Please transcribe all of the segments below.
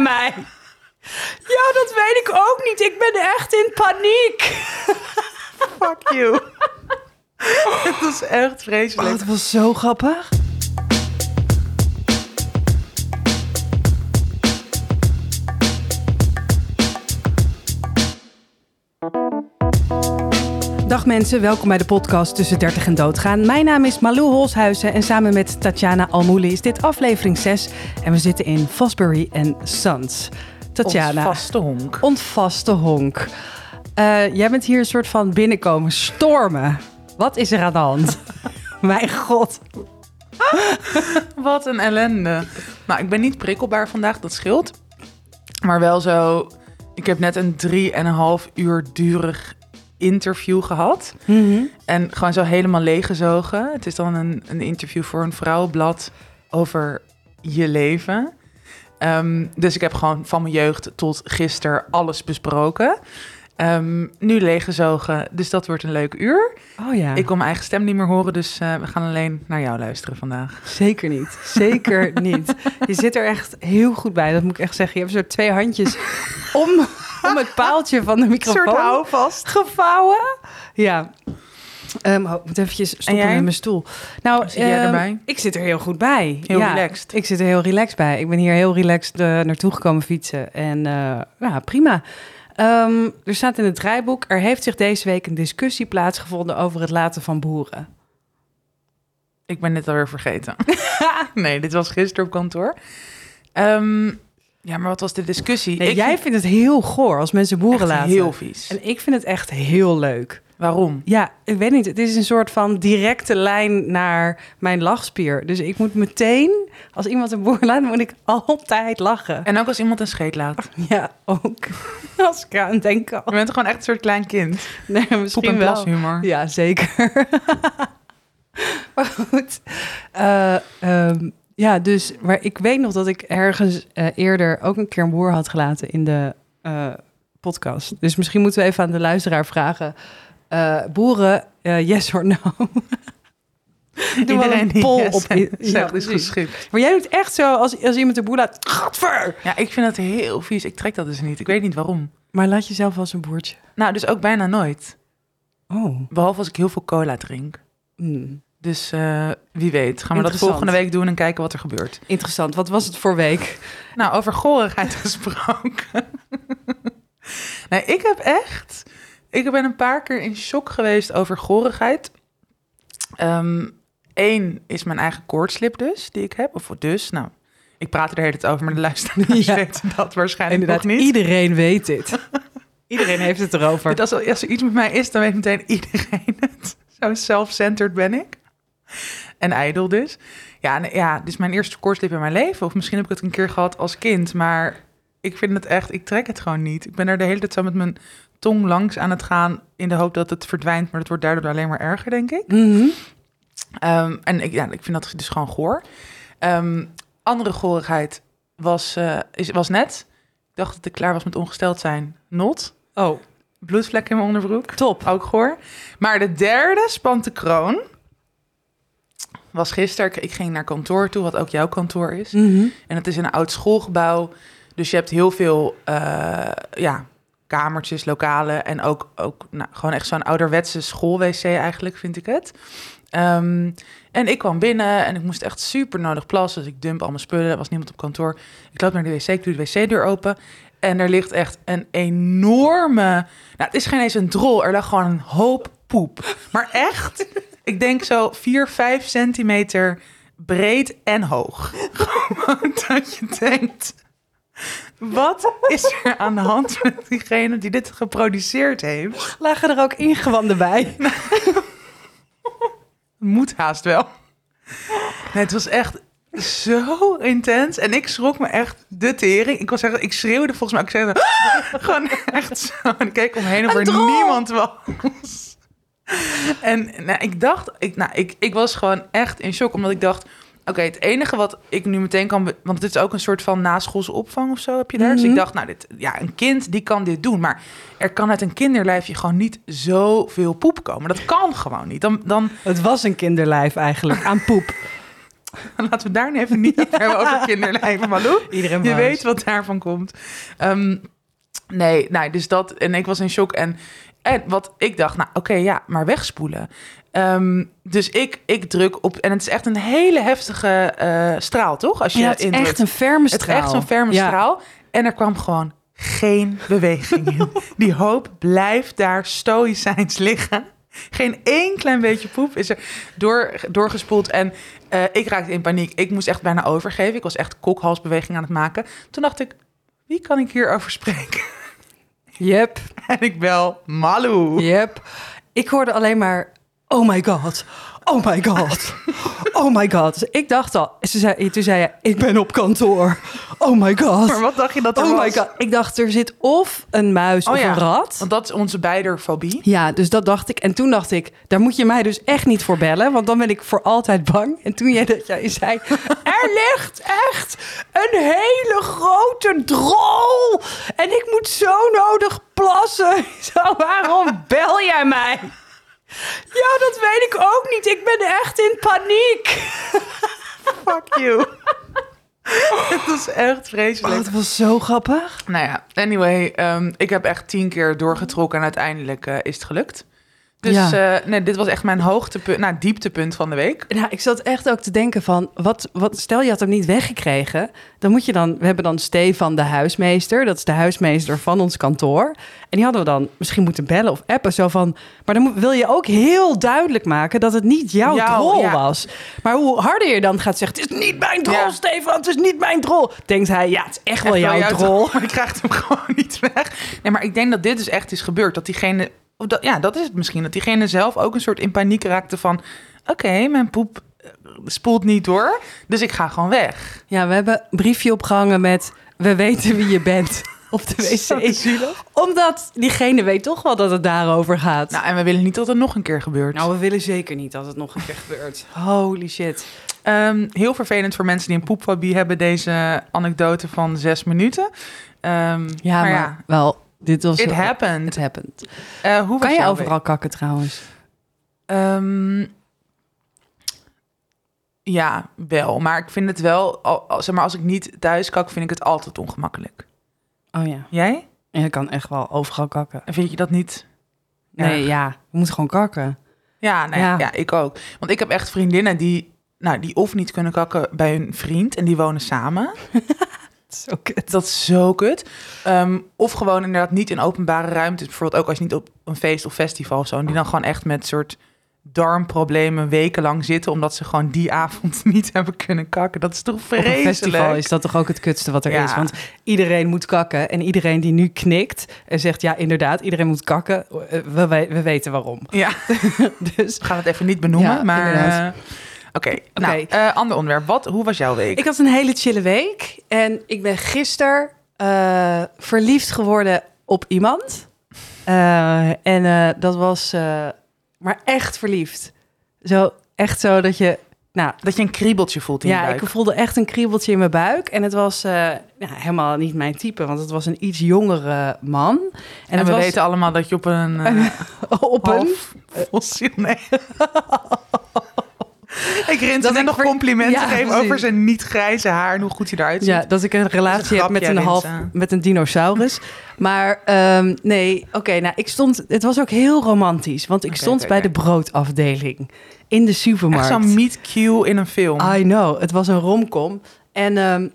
mij? Ja, dat weet ik ook niet. Ik ben echt in paniek. Fuck you. Het was echt vreselijk. Oh, dat was zo grappig. Dag mensen, welkom bij de podcast Tussen 30 en Doodgaan. Mijn naam is Malou Holshuizen en samen met Tatjana Almouli is dit aflevering 6. En we zitten in Fosbury en Sons. Tatjana. vaste honk. Ontvaste honk. Uh, jij bent hier een soort van binnenkomen stormen. Wat is er aan de hand? Mijn god. Wat een ellende. Nou, ik ben niet prikkelbaar vandaag, dat scheelt. Maar wel zo... Ik heb net een drie en een half uur durig interview gehad. Mhm. En gewoon zo helemaal leeggezogen. Het is dan een, een interview voor een vrouwenblad over je leven. Ehm, dus ik heb gewoon van mijn jeugd tot gisteren alles besproken. Ehm, nu leeggezogen, dus dat wordt een leuk uur. Oh ja. Ik kon mijn eigen stem niet meer horen, dus uh, we gaan alleen naar jou luisteren vandaag. Zeker niet, zeker niet. Je zit er echt heel goed bij, dat moet ik echt zeggen. Je hebt zo twee handjes om, om het paaltje van de microfoon houvast. gevouwen. Ja. Um, ik moet eventjes stoppen met mijn stoel. Nou, Zit jij um, erbij? Ik zit er heel goed bij. Heel ja, relaxed. Ik zit er heel relaxed bij. Ik ben hier heel relaxed uh, naartoe gekomen fietsen. En uh, ja, prima. Um, er staat in het draaiboek... er heeft zich deze week een discussie plaatsgevonden... over het laten van boeren. Ik ben dit alweer vergeten. nee, dit was gisteren op kantoor. Um, ja, maar wat was de discussie? Nee, ik jij vind... vindt het heel goor als mensen boeren laten. heel vies. En ik vind het echt heel leuk. Waarom? Ja, ik weet niet. Het is een soort van directe lijn naar mijn lachspier. Dus ik moet meteen, als iemand een boer laat, moet ik altijd lachen. En ook als iemand een scheet laat. Ja, ook. Als ik aan denk al. Je bent gewoon echt een soort klein kind. Nee, misschien Poep en wel. plaszumor. Ja, zeker. maar goed. Uh, um, ja, dus, maar ik weet nog dat ik ergens uh, eerder ook een keer een boer had gelaten in de uh, podcast. Dus misschien moeten we even aan de luisteraar vragen. Uh, boeren, yes or no? Doe Iedereen een pol yes op. Ja, is geschikt. Maar jij doet echt zo als, als iemand de boer laat. Gadver! Ja, ik vind dat heel vies. Ik trek dat dus niet. Ik weet niet waarom. Maar laat jezelf als een boertje. Nou, dus ook bijna nooit. Oh. Behalve als ik heel veel cola drink. Mm. Dus uh, wie weet, gaan we dat volgende week doen en kijken wat er gebeurt. Interessant. Wat was het voor week? Nou, over gorigheid gesproken. nee, ik heb echt... Ik ben een paar keer in shock geweest over gorigheid. Eén um, is mijn eigen koortslip dus, die ik heb. Of dus, nou, ik praat er de hele tijd over, maar de luisteraars ja. weten dat waarschijnlijk Inderdaad, nog niet. iedereen weet dit. iedereen heeft het erover. Als, als er iets met mij is, dan weet meteen iedereen het. Zo self-centered ben ik. En ijdel dus. Ja, nee, ja, dit is mijn eerste koortslip in mijn leven. Of misschien heb ik het een keer gehad als kind. Maar ik vind het echt, ik trek het gewoon niet. Ik ben er de hele tijd zo met mijn tong langs aan het gaan... in de hoop dat het verdwijnt. Maar het wordt daardoor alleen maar erger, denk ik. Mm -hmm. um, en ik, ja, ik vind dat dus gewoon goor. Um, andere gorigheid was, uh, is, was net... Ik dacht dat ik klaar was met ongesteld zijn. Not. Oh. Bloedvlek in mijn onderbroek. Top. Ook goor. Maar de derde spant de kroon was gisteren. Ik ging naar kantoor toe, wat ook jouw kantoor is. Mm -hmm. En het is een oud schoolgebouw. Dus je hebt heel veel uh, ja, kamertjes, lokalen. En ook, ook nou, gewoon echt zo'n ouderwetse schoolwc eigenlijk, vind ik het. Um, en ik kwam binnen en ik moest echt super nodig plassen. Dus ik dump al mijn spullen, er was niemand op kantoor. Ik loop naar de wc, ik doe de wc-deur open. En er ligt echt een enorme... Nou, het is geen eens een drol, er lag gewoon een hoop poep. Maar echt... Ik denk zo 4, 5 centimeter breed en hoog. Gewoon dat je denkt... Wat is er aan de hand met diegene die dit geproduceerd heeft? Lagen er ook ingewanden bij? Moet haast wel. Nee, het was echt zo intens. En ik schrok me echt de tering. Ik was zeggen, ik schreeuwde volgens mij. Ik zei gewoon echt zo. En ik keek omheen of er niemand was. En nou, ik dacht, ik, nou, ik, ik was gewoon echt in shock, omdat ik dacht... Oké, okay, het enige wat ik nu meteen kan... Want dit is ook een soort van naschoolse opvang of zo heb je daar. Mm -hmm. Dus ik dacht, nou, dit, ja, een kind die kan dit doen. Maar er kan uit een kinderlijfje gewoon niet zoveel poep komen. Dat kan gewoon niet. Dan, dan... Het was een kinderlijf eigenlijk, aan poep. Laten we daar nu even niet over hebben over kinderlijven, Malou. Iedereen Je weet wat daarvan komt. Ehm, nee, nou, dus dat. En ik was in shock. En, en wat ik dacht, nou, oké, ja, maar wegspoelen. Ehm, dus ik, ik druk op. En het is echt een hele heftige eh, straal, toch? Als je Ja, het is indrukt. echt een ferme Het is straal. echt zo'n ferme Ja. straal. En er kwam gewoon geen beweging in. Die hoop blijft daar stoïcijns liggen. Geen één klein beetje poep is er door, doorgespoeld. En eh, ik raakte in paniek. Ik moest echt bijna overgeven. Ik was echt kokhalsbeweging aan het maken. Toen dacht ik, wie kan ik hierover spreken? Yep, En ik bel Malou. yep. Ik hoorde alleen maar, oh my god, oh my god, oh my god. Dus ik dacht al, ze zei, toen zei je, ik ben op kantoor. Oh my god. Maar wat dacht je dat er Oh was? my god. Ik dacht, er zit of een muis Oh of ja. een rat. Want dat is onze beider fobie. Ja, dus dat dacht ik. En toen dacht ik, daar moet je mij dus echt niet voor bellen, want dan ben ik voor altijd bang. En toen jij dat jij zei, er ligt echt een hele grote drol en ik moet zo nodig plassen. Zo, waarom bel jij mij? Ja, dat weet ik ook niet. Ik ben echt in paniek. Fuck you. Het is echt Oh, vreselijk. het was zo grappig. Nou ja, anyway, ehm, ik heb echt tien keer doorgetrokken en uiteindelijk eh, is het gelukt. Dus Ja. eh, nee, dit was echt mijn hoogtepunt, nou, dieptepunt van de week. Nou, ik zat echt ook te denken van, wat, wat, stel je had hem niet weggekregen, dan moet je dan, we hebben dan Stefan de huismeester, dat is de huismeester van ons kantoor. En die hadden we dan misschien moeten bellen of appen, zo van, maar dan moet- wil je ook heel duidelijk maken dat het niet jouw drol ja. was. Maar hoe harder je dan gaat zeggen, het is niet mijn drol, Ja. Stefan, het is niet mijn drol. Denkt hij, ja, het is echt wel jouw drol. Maar je krijgt hem gewoon niet weg. Nee, maar ik denk dat dit dus echt is gebeurd. Dat diegene, of dat, ja, dat is het misschien. Dat diegene zelf ook een soort in paniek raakte van... Oké, mijn poep spoelt niet door, dus ik ga gewoon weg. Ja, we hebben een briefje opgehangen met, we weten wie je bent op de wc. Omdat diegene weet toch wel dat het daarover gaat. Nou, en we willen niet dat het nog een keer gebeurt. Nou, we willen zeker niet dat het nog een keer gebeurt. Holy shit. Ehm, heel vervelend voor mensen die een poepfobie hebben, deze anekdote van zes minuten. Ehm, Ja, maar, ja, wel, dit was... it happened. It happened. Eh, hoe was Kan je overal kakken trouwens? week? Ja, wel. Maar ik vind het wel, al, zeg maar, als ik niet thuis kak, vind ik het altijd ongemakkelijk. Oh ja. Jij? Je kan echt wel overal kakken. En vind je dat niet? Nee, erg? ja. Je moet gewoon kakken. Ja, nou ja. Ik ook. Want ik heb echt vriendinnen die, nou, die of niet kunnen kakken bij hun vriend en die wonen samen. Zo kut. Dat is zo kut. Ehm, of gewoon inderdaad niet in openbare ruimte. Bijvoorbeeld ook als je niet op een feest of festival of zo. En die dan gewoon echt met soort darmproblemen wekenlang zitten. Omdat ze gewoon die avond niet hebben kunnen kakken. Dat is toch Op vreselijk? een festival is dat toch ook het kutste wat er Ja. is. Want iedereen moet kakken. En iedereen die nu knikt en zegt... ja, inderdaad, iedereen moet kakken. eh, We, we, we weten waarom. Ja, Dus we gaan het even niet benoemen. Ja, maar eh, oké. Nou, Oké. eh, ander onderwerp. Wat, hoe was jouw week? Ik had een hele chille week. En ik ben gisteren verliefd geworden op iemand. En dat was... maar echt verliefd. Zo, echt zo dat je... Nou, Dat je een kriebeltje voelt in je ja, buik. ik voelde echt een kriebeltje in mijn buik. En het was eh, nou, helemaal niet mijn type, want het was een iets jongere man. En, En, het we was weten allemaal dat je op een eh, op een... half fossiel... Nee. ik rent Dat nog ver- complimenten Ja, precies. over zijn niet grijze haar en hoe goed hij eruit ziet. Ja, dat ik een relatie heb met een half met een dinosaurus. Maar ehm, nee, oké, nou ik stond. Het was ook heel romantisch, want ik stond bij de broodafdeling in de Echt supermarkt. zo'n meet cue in een film. I know, het was een romcom. En ehm,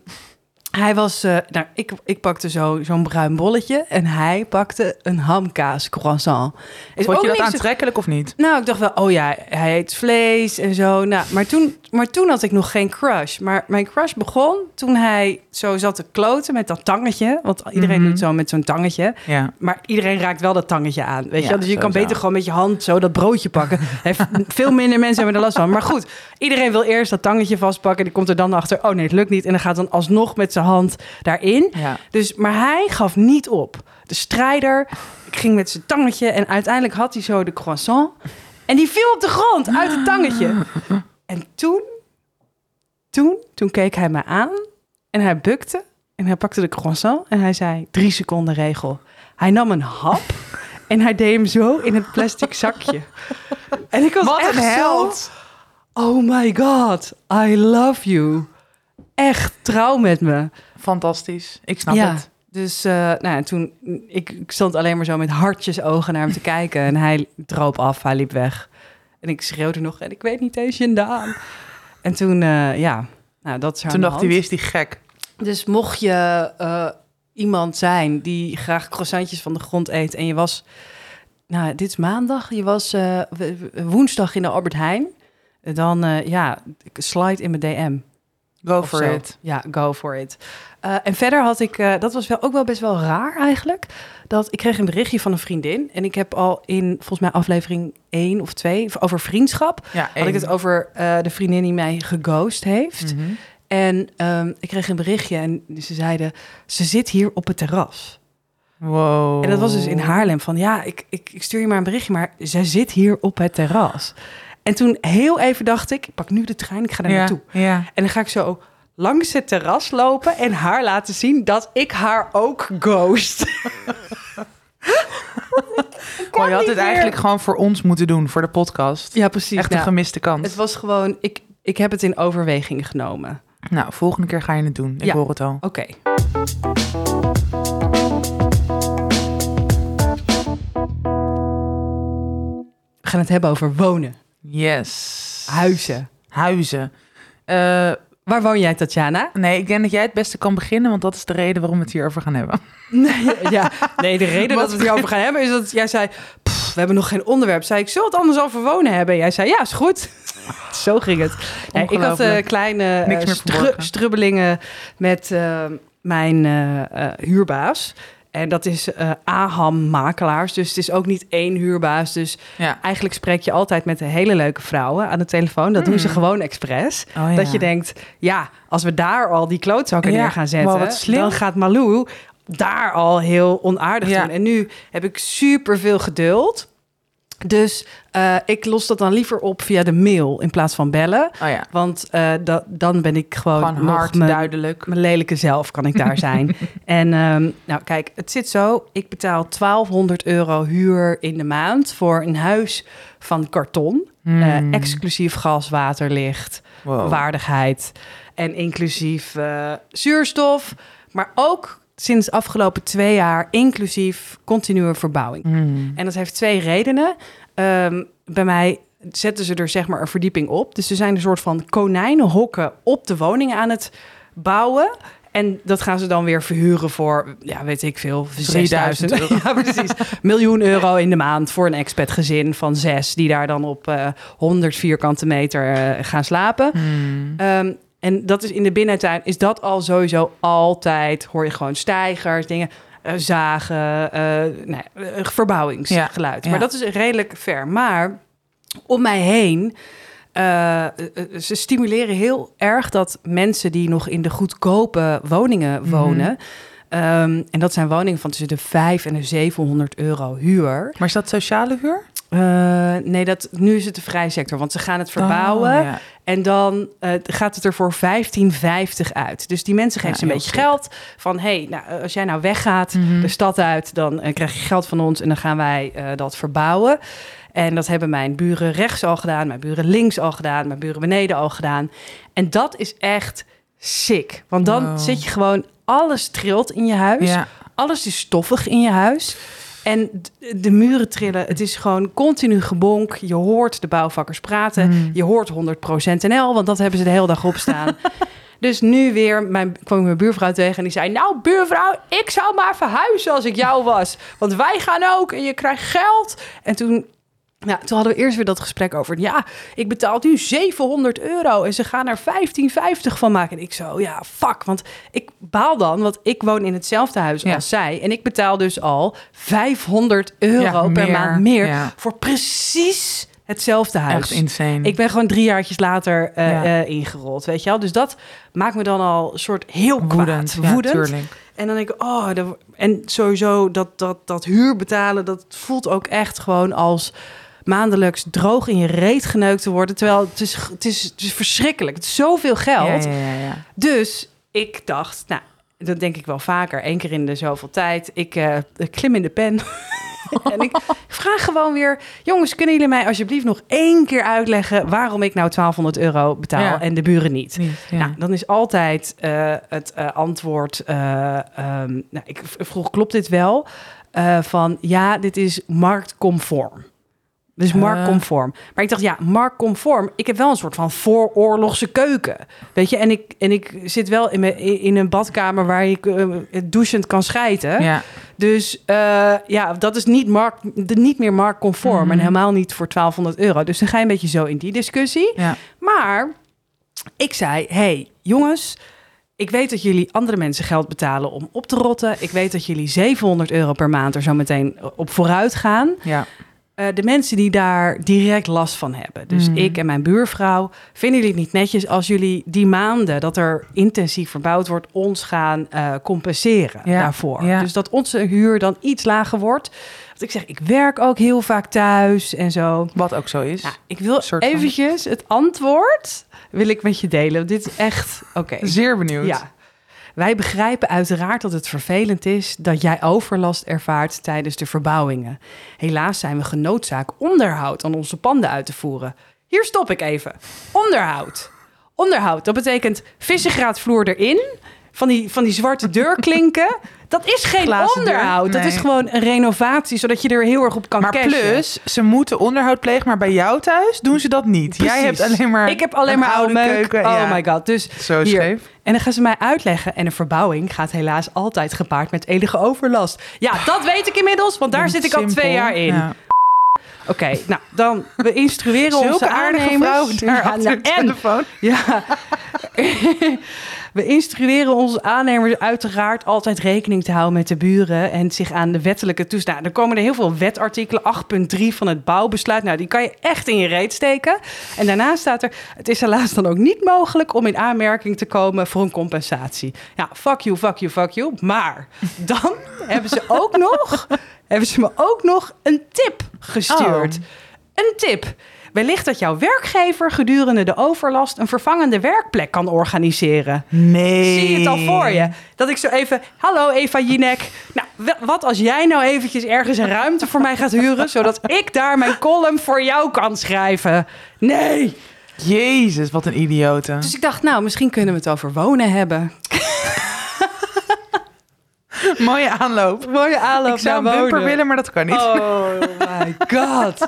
hij was, eh, nou, ik, ik pakte zo, zo'n bruin bolletje en hij pakte een hamkaas croissant. Is Vond ook je dat zo- aantrekkelijk of niet? Nou, ik dacht wel, oh ja, hij eet vlees en zo. Nou, maar toen, maar toen had ik nog geen crush. Maar mijn crush begon toen hij zo zat te kloten met dat tangetje. Want iedereen Mhm. doet zo met zo'n tangetje. Ja. Maar iedereen raakt wel dat tangetje aan. Weet je Ja? Dus je kan beter gewoon met je hand zo dat broodje pakken. Heeft, veel minder mensen hebben er last van. Maar goed, iedereen wil eerst dat tangetje vastpakken. Die komt er dan achter, oh nee, het lukt niet. En dan gaat dan alsnog met zijn hand daarin. ja. Dus, maar hij gaf niet op. De strijder ging met zijn tangetje en uiteindelijk had hij zo de croissant. En die viel op de grond uit het tangetje. En toen, toen, toen keek hij me aan en hij bukte en hij pakte de croissant en hij zei drie seconden regel. Hij nam een hap en hij deed hem zo in het plastic zakje. En ik was Wat echt zo- held. oh my god, I love you. Echt trouw met me. Fantastisch. Ik snap ja. het. Dus uh, nou toen, ik, ik stond alleen maar zo met hartjes ogen naar hem te kijken. En hij droop af, hij liep weg. En ik schreeuwde nog, en ik weet niet eens je naam. En toen, uh, ja, nou dat is Toen dacht hij, wie is die gek? Dus mocht je uh, iemand zijn die graag croissantjes van de grond eet... en je was, nou dit is maandag, je was woensdag in de Albert Heijn... dan ja, slide in mijn DM. Go for zo. it. Ja, go for it. Uh, en verder had ik, uh, dat was wel ook wel best wel raar eigenlijk, dat ik kreeg een berichtje van een vriendin. En ik heb al in, volgens mij aflevering 1 of 2, over vriendschap, ja, had ik het over uh, de vriendin die mij geghost heeft. Mm -hmm. En um, ik kreeg een berichtje en ze zeiden, ze zit hier op het terras. Wow. En dat was dus in Haarlem van, ja, ik, ik, ik stuur je maar een berichtje, maar zij zit hier op het terras. En toen heel even dacht ik, ik pak nu de trein, ik ga daar ja, naartoe. Ja. En dan ga ik zo langs het terras lopen en haar laten zien dat ik haar ook ghost. Maar je had het eigenlijk gewoon voor ons moeten doen, voor de podcast. Ja, precies. Echt een Nou, gemiste kans. Het was gewoon, ik, ik heb het in overweging genomen. Nou, volgende keer ga je het doen. Ik Ja. hoor het al. Oké. We gaan het hebben over wonen, Yes. huizen. Huizen. Eh, Waar woon jij, Tatjana? nee, ik denk dat jij het beste kan beginnen, want dat is de reden waarom we het hierover gaan hebben. Nee, ja. nee de reden dat we het hierover gaan hebben is dat jij zei... "Pff, we hebben nog geen onderwerp. Zei ik, zullen het anders over wonen hebben? Jij zei, ja, is goed. Zo ging het. Nee, ik had Ongelooflijk. kleine stru- verborgen. strubbelingen met mijn huurbaas. En dat is eh Aham Makelaars. Dus het is ook niet één huurbaas. Dus Ja. eigenlijk spreek je altijd met de hele leuke vrouwen aan de telefoon. Dat doen ze Mm. gewoon expres. Oh, ja. Dat je denkt, ja, als we daar al die klootzakken Ja, neer gaan zetten... wow, wat slim. dan gaat Malou daar al heel onaardig doen. En nu heb ik super veel geduld. Dus eh, ik los dat dan liever op via de mail in plaats van bellen. Oh ja. Want eh, da- dan ben ik gewoon, Gewoon hard, mijn, duidelijk. mijn lelijke zelf kan ik daar zijn. en ehm, nou kijk, het zit zo. Ik betaal 1200 euro huur in de maand voor een huis van karton. Hmm. Eh, exclusief gas, water, licht, Wow. waardigheid. En inclusief zuurstof. Maar ook sinds afgelopen twee jaar inclusief continue verbouwing. Hmm. En dat heeft twee redenen. Ehm, bij mij zetten ze er zeg maar een verdieping op. Dus er zijn een soort van konijnenhokken op de woningen aan het bouwen. En dat gaan ze dan weer verhuren voor, ja, weet ik veel, 3000 6000 euro. Ja, precies. Miljoen euro in de maand voor een expat gezin van zes... die daar dan op eh 100 vierkante meter eh, gaan slapen. Hmm. Ehm, en dat is in de binnentuin, is dat al sowieso altijd, hoor je gewoon stijgers, dingen, eh, zagen, eh nee, eh, verbouwingsgeluid. Ja, Maar dat is redelijk ver. Maar om mij heen, ze stimuleren heel erg dat mensen die nog in de goedkope woningen Mhm. wonen, ehm, en dat zijn woningen van tussen de 5 en de 700 euro huur. Maar is dat sociale huur? Eh, nee, dat, nu is het de vrijsector, want ze gaan het verbouwen. Oh, ja. En dan eh, gaat het er voor 15,50 uit. Dus die mensen geven Ja, ze een beetje geld. Van, hey, nou, als jij nou weggaat Mhm. de stad uit... dan eh, krijg je geld van ons en dan gaan wij eh, dat verbouwen. En dat hebben mijn buren rechts al gedaan... mijn buren links al gedaan... mijn buren beneden al gedaan. En dat is echt sick. Want dan Wow. zit je gewoon... alles trilt in je huis. Ja. Alles is stoffig in je huis. En de muren trillen. Het is gewoon continu gebonk. Je hoort de bouwvakkers praten. Mm. Je hoort 100% NL, want dat hebben ze de hele dag opstaan. dus nu weer mijn, kwam ik mijn buurvrouw tegen en die zei... Nou, buurvrouw, ik zou maar verhuizen als ik jou was. Want wij gaan ook en je krijgt geld. En toen... Ja, toen hadden we eerst weer dat gesprek over... ja, ik betaal nu 700 euro en ze gaan er 15,50 van maken. En ik zo, ja, fuck. Want ik baal dan, want ik woon in hetzelfde huis Ja. als zij... en ik betaal dus al 500 euro Ja, per maand meer... ja. voor precies hetzelfde huis. Echt insane. Ik ben gewoon drie jaartjes later eh, ingerold, weet je wel. Dus dat maakt me dan al een soort heel kwaad, woedend. Ja, woedend. en dan denk ik, oh, dat- en sowieso dat, dat, dat huur betalen, dat voelt ook echt gewoon als maandelijks droog in je reet geneukt te worden. Terwijl het is, het is, het is verschrikkelijk. Het is zoveel geld. Ja, ja, ja. Dus ik dacht, nou, dat denk ik wel vaker, één keer in de zoveel tijd. Ik eh, klim in de pen en ik vraag gewoon weer... jongens, kunnen jullie mij alsjeblieft nog één keer uitleggen... waarom ik nou 1200 euro betaal Ja. en de buren niet? Niet, ja. Nou, dan is altijd eh, het eh, antwoord... ehm, nou, ik vroeg, klopt dit wel? Van, ja, dit is marktconform. Dus Eh. marktconform. Maar ik dacht, ja, marktconform. Ik heb wel een soort van vooroorlogse keuken. Weet je, en ik, en ik zit wel in, mijn, in een badkamer waar ik eh, douchend kan schijten. ja. Dus eh, ja, dat is niet, markt, de- niet meer marktconform. Mhm. En helemaal niet voor 1200 euro. Dus dan ga je een beetje zo in die discussie. ja. Maar ik zei, hey, jongens... Ik weet dat jullie andere mensen geld betalen om op te rotten. Ik weet dat jullie 700 euro per maand er zo meteen op vooruit gaan. ja. Eh, de mensen die daar direct last van hebben. Dus Mhm. ik en mijn buurvrouw. Vinden jullie het niet netjes als jullie die maanden dat er intensief verbouwd wordt, ons gaan eh, compenseren Ja, daarvoor? ja. Dus dat onze huur dan iets lager wordt. Want ik zeg, ik werk ook heel vaak thuis en zo. Wat ook zo is. Ja, ik wil van- eventjes het antwoord wil ik met je delen. Dit is echt oké. Zeer benieuwd. Ja. Wij begrijpen uiteraard dat het vervelend is dat jij overlast ervaart tijdens de verbouwingen. Helaas zijn we genoodzaakt onderhoud aan onze panden uit te voeren. Hier stop ik even. Onderhoud. Onderhoud, dat betekent vissengraatvloer erin, van die, van die zwarte deurklinken. Dat is geen Glazen onderhoud. Dat is gewoon een renovatie, zodat je er heel erg op kan Maar cashen. plus, ze moeten onderhoud plegen, maar bij jou thuis doen ze dat niet. Jij hebt alleen maar Ik heb alleen een maar oude keuken. Oh Ja. my god. Dus Zo hier. scheef. En dan gaan ze mij uitleggen. En een verbouwing gaat helaas altijd gepaard met enige overlast. Ja, dat weet ik inmiddels, want daar zit ik al twee jaar in. Ja. Oké, nou dan, we instrueren onze Zulke aardige aannemers. daar Ja, nou, de en, telefoon. ja. We instrueren onze aannemers uiteraard altijd rekening te houden met de buren en zich aan de wettelijke toestaan. Er komen er heel veel wetartikelen, 8.3 van het bouwbesluit. Nou, die kan je echt in je reet steken. En daarna staat er, het is helaas dan ook niet mogelijk om in aanmerking te komen voor een compensatie. Ja, fuck you, fuck you, fuck you. Maar dan hebben ze ook nog, hebben ze me ook nog een tip gestuurd. Oh. Een tip. Wellicht dat jouw werkgever gedurende de overlast een vervangende werkplek kan organiseren. Nee. Zie je het al voor je? Dat ik zo even, hallo Eva Jinek. Nou, wa- wat als jij nou eventjes ergens een ruimte voor mij gaat huren, zodat ik daar mijn column voor jou kan schrijven? Nee. Jezus, wat een idiote. Dus ik dacht, nou, misschien kunnen we het over wonen hebben. Mooie aanloop. Mooie aanloop Ik zou een bumper wonen. willen, maar dat kan niet. Oh my god.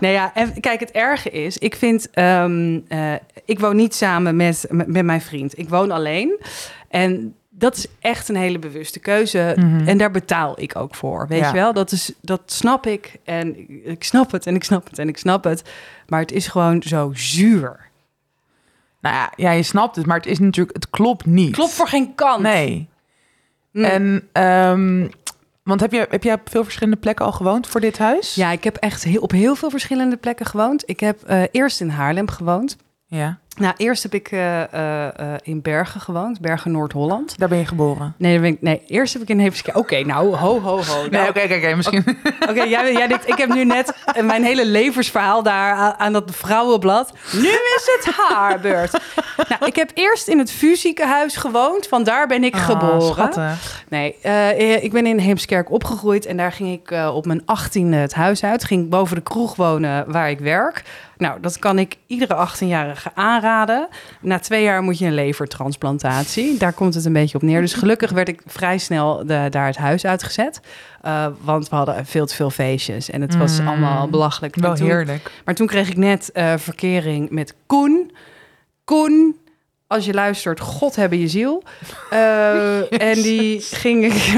nou ja, en kijk, het erge is, ik vind, ehm, eh, ik woon niet samen met, met mijn vriend. Ik woon alleen. En dat is echt een hele bewuste keuze. Mhm. En daar betaal ik ook voor. Weet Ja. je wel? Dat, is, dat snap ik. En ik snap het en ik snap het en ik snap het. Maar het is gewoon zo zuur. Nou ja, ja, je snapt het, maar het is natuurlijk, het klopt niet. Klopt voor geen kant. Nee. Mm. En, ehm, want heb je, heb jij op veel verschillende plekken al gewoond voor dit huis? Ja, ik heb echt heel, op heel veel verschillende plekken gewoond. Ik heb eh, eerst in Haarlem gewoond. Ja. Nou, eerst heb ik eh, eh, eh, in Bergen gewoond, Bergen Noord-Holland. Daar ben je geboren. Nee, daar ben ik, nee, eerst heb ik in Heemskerk. Oké, nou, ho, ho, ho. Nee, Nou, oké, oké, misschien. Oké, jij, jij ik heb nu net mijn hele levensverhaal daar aan, aan dat vrouwenblad. Nu is het haar beurt. Nou, ik heb eerst in het fusiekenhuis gewoond. Van daar ben ik Ah, geboren. schattig. Nee, ik ben in Heemskerk opgegroeid en daar ging ik op mijn achttiende het huis uit. Ging boven de kroeg wonen waar ik werk. Nou, dat kan ik iedere 18-jarige aanraden. Na twee jaar moet je een levertransplantatie. Daar komt het een beetje op neer. Dus gelukkig werd ik vrij snel de, daar het huis uitgezet. Eh, want we hadden veel te veel feestjes en het was Mm. allemaal belachelijk. Wel toen- heerlijk. maar toen kreeg ik net eh, verkering met Koen. Koen, als je luistert, God hebben je ziel. Eh, en die ging ik,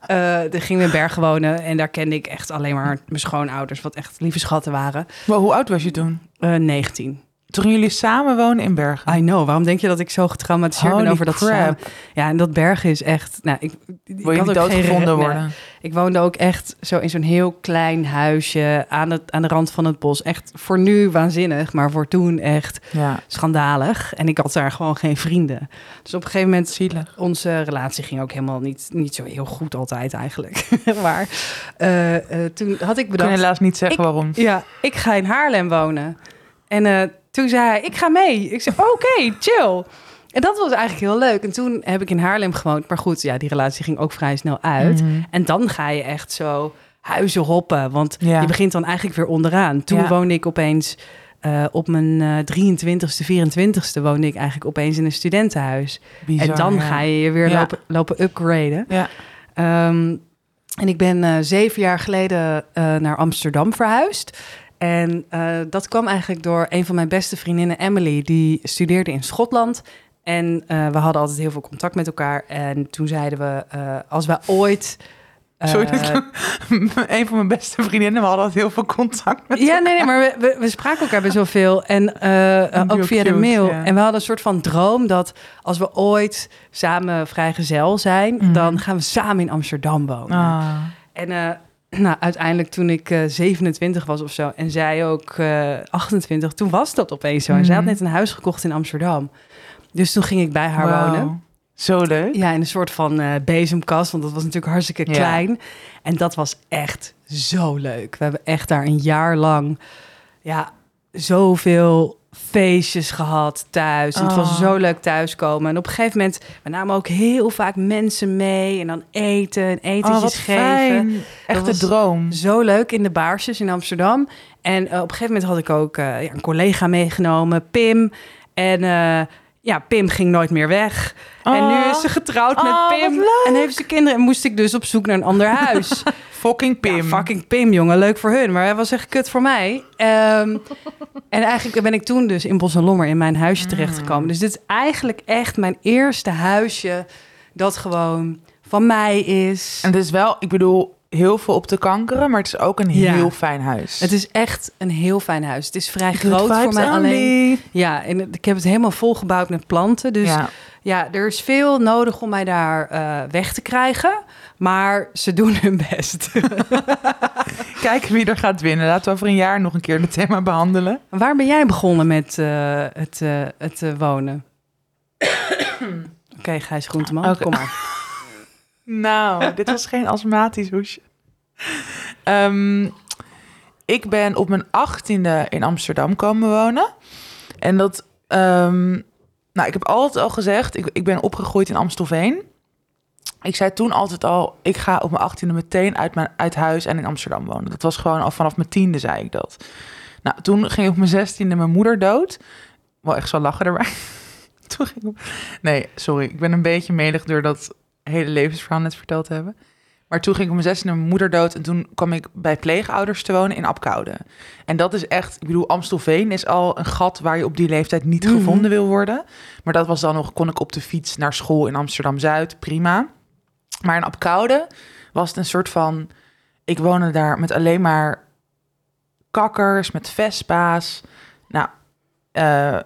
eh, die ging in Bergen wonen. En daar kende ik echt alleen maar mijn schoonouders, wat echt lieve schatten waren. Maar hoe oud was je toen? Eh 19. Toen jullie samen wonen in Bergen? I know. Waarom denk je dat ik zo getraumatiseerd ben over dat crap. samen? Ja, en dat Bergen is echt... Nou, ik, ik Wil je niet doodgevonden worden? Ik woonde ook echt zo in zo'n heel klein huisje aan, het, aan de rand van het bos. Echt voor nu waanzinnig, maar voor toen echt Ja, schandalig. En ik had daar gewoon geen vrienden. Dus op een gegeven moment, zielig. onze relatie ging ook helemaal niet, niet zo heel goed altijd eigenlijk. maar eh, eh, toen had ik Ik kan bedacht, helaas niet zeggen Ik- waarom. ja, ik ga in Haarlem wonen. En eh, toen zei hij, ik ga mee. Ik zei, oké, chill. En dat was eigenlijk heel leuk. En toen heb ik in Haarlem gewoond. Maar goed, ja, die relatie ging ook vrij snel uit. Mhm. En dan ga je echt zo huizen hoppen. Want Ja. je begint dan eigenlijk weer onderaan. Toen Ja. woonde ik opeens eh, op mijn eh 23ste, 24ste woonde ik eigenlijk opeens in een studentenhuis. Bizar, en dan ja. ga je je weer lopen, lopen upgraden. Ja. Ehm, en ik ben eh, zeven jaar geleden eh, naar Amsterdam verhuisd. En eh, dat kwam eigenlijk door een van mijn beste vriendinnen, Emily. Die studeerde in Schotland. En eh, we hadden altijd heel veel contact met elkaar. En toen zeiden we, eh, als we ooit... Sorry, dat een van mijn beste vriendinnen. We hadden altijd heel veel contact met Ja, nee, nee, maar we, we, we spraken elkaar best wel veel. En eh, ook via de mail. En we hadden een soort van droom dat als we ooit samen vrijgezel zijn... Mhm. dan gaan we samen in Amsterdam wonen. Ah. En nou, uiteindelijk toen ik eh 27 was of zo en zij ook eh 28, toen was dat opeens zo. En zij had Mhm. net een huis gekocht in Amsterdam. Dus toen ging ik bij haar wonen. Zo leuk. Ja, in een soort van eh, bezemkast, want dat was natuurlijk hartstikke Ja. klein. En dat was echt zo leuk. We hebben echt daar een jaar lang, ja, zoveel feestjes gehad thuis. En het was Oh. zo leuk thuiskomen. En op een gegeven moment, we namen ook heel vaak mensen mee. En dan eten en etentjes Oh, geven. Echt was- droom. Zo leuk in de baarsjes in Amsterdam. En eh, op een gegeven moment had ik ook eh, ja, een collega meegenomen, Pim. En eh, ja, Pim ging nooit meer weg. En nu is ze getrouwd met Oh, Pim. En heeft ze kinderen. En moest ik dus op zoek naar een ander huis. Fucking Pim. Ja, fucking Pim, jongen. Leuk voor hun. Maar hij was echt kut voor mij. Ehm, en eigenlijk ben ik toen dus in Bos en Lommer in mijn huisje terechtgekomen. Dus dit is eigenlijk echt mijn eerste huisje dat gewoon van mij is. En het is wel, ik bedoel, heel veel op te kankeren, maar het is ook een Ja. heel fijn huis. Het is echt een heel fijn huis. Het is vrij groot voor mij only. alleen. Ja, en ik heb het helemaal volgebouwd met planten. Dus ja, ja. er is veel nodig om mij daar eh, weg te krijgen. Maar ze doen hun best. Kijken wie er gaat winnen. Laten we over een jaar nog een keer het thema behandelen. Waar ben jij begonnen met eh, het, eh, het wonen? Oké, Gijs Groenteman, kom maar. Nou, dit was geen astmatisch hoesje. Ehm, ik ben op mijn achttiende in Amsterdam komen wonen. En dat... ehm, nou, ik heb altijd al gezegd, ik, ik ben opgegroeid in Amstelveen. Ik zei toen altijd al, ik ga op mijn achttiende meteen uit, mijn, uit huis en in Amsterdam wonen. Dat was gewoon al vanaf mijn tiende, zei ik dat. Nou, toen ging op mijn zestiende mijn moeder dood. Wel echt zo lachen erbij. toen ging ik... Nee, sorry. Ik ben een beetje medig door dat hele levensverhaal net verteld te hebben. Maar toen ging ik op mijn zestiende mijn moeder dood. En toen kwam ik bij pleegouders te wonen in Apkoude. En dat is echt... Ik bedoel, Amstelveen is al een gat waar je op die leeftijd niet Mhm. gevonden wil worden. Maar dat was dan nog... Kon ik op de fiets naar school in Amsterdam-Zuid. Prima. Maar in Apkoude was het een soort van... Ik woonde daar met alleen maar kakkers, met vespa's. Nou, eh,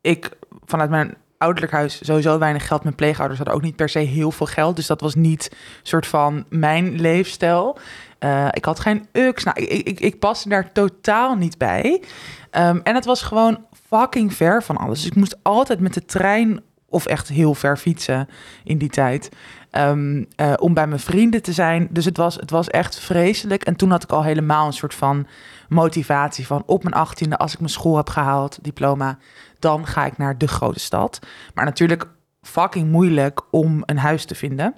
ik vanuit mijn ouderlijk huis sowieso weinig geld. Mijn pleegouders hadden ook niet per se heel veel geld. Dus dat was niet soort van mijn leefstijl. Eh, ik had geen ux. Nou, ik, ik, ik paste daar totaal niet bij. Ehm, en het was gewoon fucking ver van alles. Dus ik moest altijd met de trein of echt heel ver fietsen in die tijd. ehm, eh, om bij mijn vrienden te zijn. Dus het was, het was echt vreselijk. En toen had ik al helemaal een soort van motivatie van op mijn achttiende, als ik mijn school heb gehaald, diploma, dan ga ik naar de grote stad. Maar natuurlijk fucking moeilijk om een huis te vinden.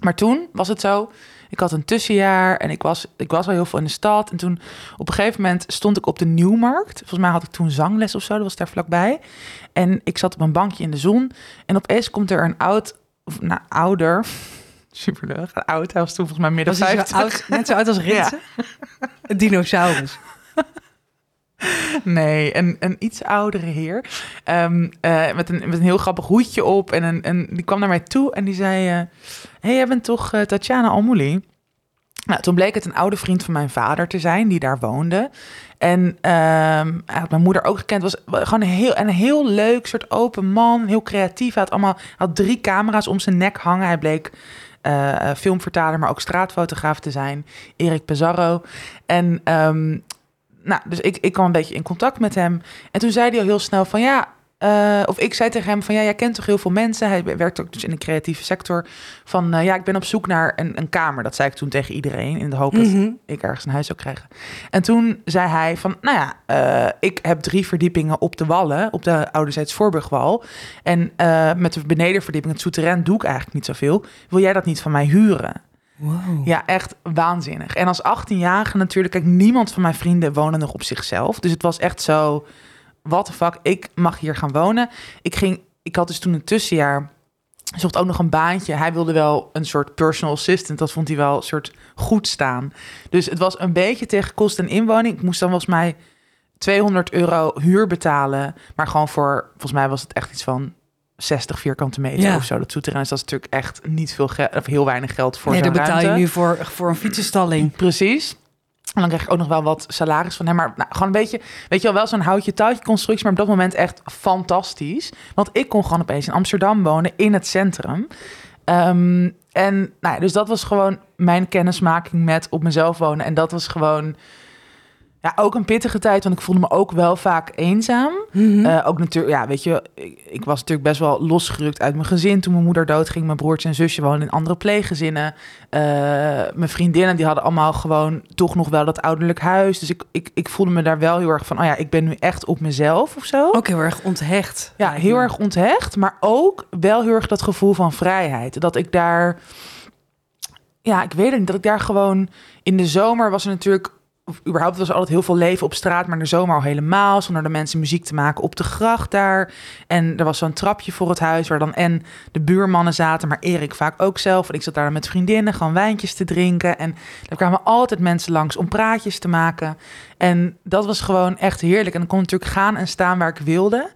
Maar toen was het zo, ik had een tussenjaar en ik was, ik was al heel veel in de stad. En toen op een gegeven moment stond ik op de Nieuwmarkt. Volgens mij had ik toen zangles of zo, dat was daar vlakbij. En ik zat op een bankje in de zon. En opeens komt er een oud, of, nou ouder, superleuk, een oud, hij was toen volgens mij midden Was hij zo 50. oud, net zo oud als Ritsen? Een dinosaurus. Nee, een, een iets oudere heer. Ehm, eh, met, een, met een heel grappig hoedje op. En, een, en die kwam naar mij toe en die zei... Hé, hey, jij bent toch eh, Tatjana Almouli? Nou, toen bleek het een oude vriend van mijn vader te zijn... die daar woonde. En ehm, hij had mijn moeder ook gekend. Was gewoon een heel, een heel leuk soort open man. Heel creatief. Hij had, allemaal, had drie camera's om zijn nek hangen. Hij bleek eh, eh, filmvertaler, maar ook straatfotograaf te zijn. Erik Pizarro. En... ehm, nou, dus ik, ik kwam een beetje in contact met hem. En toen zei hij al heel snel van ja. eh, of ik zei tegen hem van ja, jij kent toch heel veel mensen. Hij werkt ook dus in de creatieve sector. Van eh, ja, ik ben op zoek naar een, een kamer. Dat zei ik toen tegen iedereen in de hoop dat Mhm. ik ergens een huis zou krijgen. En toen zei hij van, nou ja, eh, ik heb drie verdiepingen op de wallen, op de ouderzijds Voorburgwal. En met de benedenverdieping, het souterrain, doe ik eigenlijk niet zoveel. Wil jij dat niet van mij huren? Ja, echt waanzinnig. En als 18-jarige natuurlijk, kijk, niemand van mijn vrienden woonde nog op zichzelf. Dus het was echt zo, what the fuck, ik mag hier gaan wonen. Ik ging, ik had dus toen een tussenjaar, zocht ook nog een baantje. Hij wilde wel een soort personal assistant, dat vond hij wel een soort goed staan. Dus het was een beetje tegen kost en inwoning. Ik moest dan volgens mij 200 euro huur betalen, maar gewoon voor, volgens mij was het echt iets van 60 vierkante meter Ja. of zo. Dat souterrain is dat is natuurlijk echt niet veel geld, of heel weinig geld voor nee, daar betaal je nu voor, voor een fietsenstalling. Precies. En dan krijg ik ook nog wel wat salaris van hem. Maar nou, gewoon een beetje, weet je wel, wel zo'n houtje-touwtje constructie. Maar op dat moment echt fantastisch. Want ik kon gewoon opeens in Amsterdam wonen, in het centrum. Ehm, en nou ja, dus dat was gewoon mijn kennismaking met op mezelf wonen. En dat was gewoon ja, ook een pittige tijd. Want ik voelde me ook wel vaak eenzaam. Mhm. Eh, ook natuurlijk, ja, weet je, ik, ik was natuurlijk best wel losgerukt uit mijn gezin toen mijn moeder doodging. Mijn broertje en zusje woonden in andere pleeggezinnen. Eh, mijn vriendinnen, die hadden allemaal gewoon toch nog wel dat ouderlijk huis. Dus ik, ik, ik voelde me daar wel heel erg van, oh ja, ik ben nu echt op mezelf of zo. Ook heel erg onthecht. Ja, heel erg onthecht, maar ook wel heel erg dat gevoel van vrijheid. Dat ik daar, ja, ik weet het niet, dat ik daar gewoon in de zomer was er natuurlijk, of überhaupt was er altijd heel veel leven op straat, maar in de zomer al helemaal, zonder de mensen muziek te maken op de gracht daar. En er was zo'n trapje voor het huis waar dan en de buurmannen zaten, maar Erik vaak ook zelf. En ik zat daar met vriendinnen gewoon wijntjes te drinken. En er kwamen altijd mensen langs om praatjes te maken. En dat was gewoon echt heerlijk. En ik kon natuurlijk gaan en staan waar ik wilde.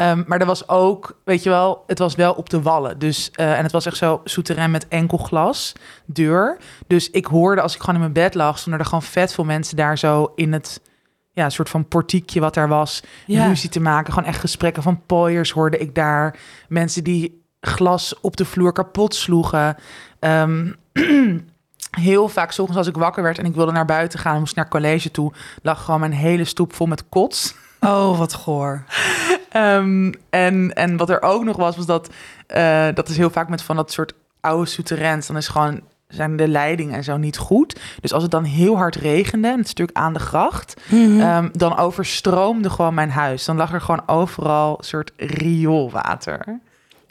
Ehm, maar er was ook, weet je wel, het was wel op de wallen. Dus, eh, en het was echt zo souterrain met enkel glas, deur. Dus ik hoorde als ik gewoon in mijn bed lag, stonden er gewoon vet veel mensen daar zo in het, ja, soort van portiekje wat daar was, Ja. te maken. Gewoon echt gesprekken van pooiers hoorde ik daar. Mensen die glas op de vloer kapot sloegen. Ehm, heel vaak, 's ochtends als ik wakker werd en ik wilde naar buiten gaan, moest naar college toe, lag gewoon mijn hele stoep vol met kots. Oh, wat goor. Ehm, en, en wat er ook nog was, was dat... eh, dat is heel vaak met van dat soort oude souterrains. Dan is gewoon, zijn de leidingen en zo niet goed. Dus als het dan heel hard regende, en het natuurlijk aan de gracht... Mhm. ehm, dan overstroomde gewoon mijn huis. Dan lag er gewoon overal een soort rioolwater.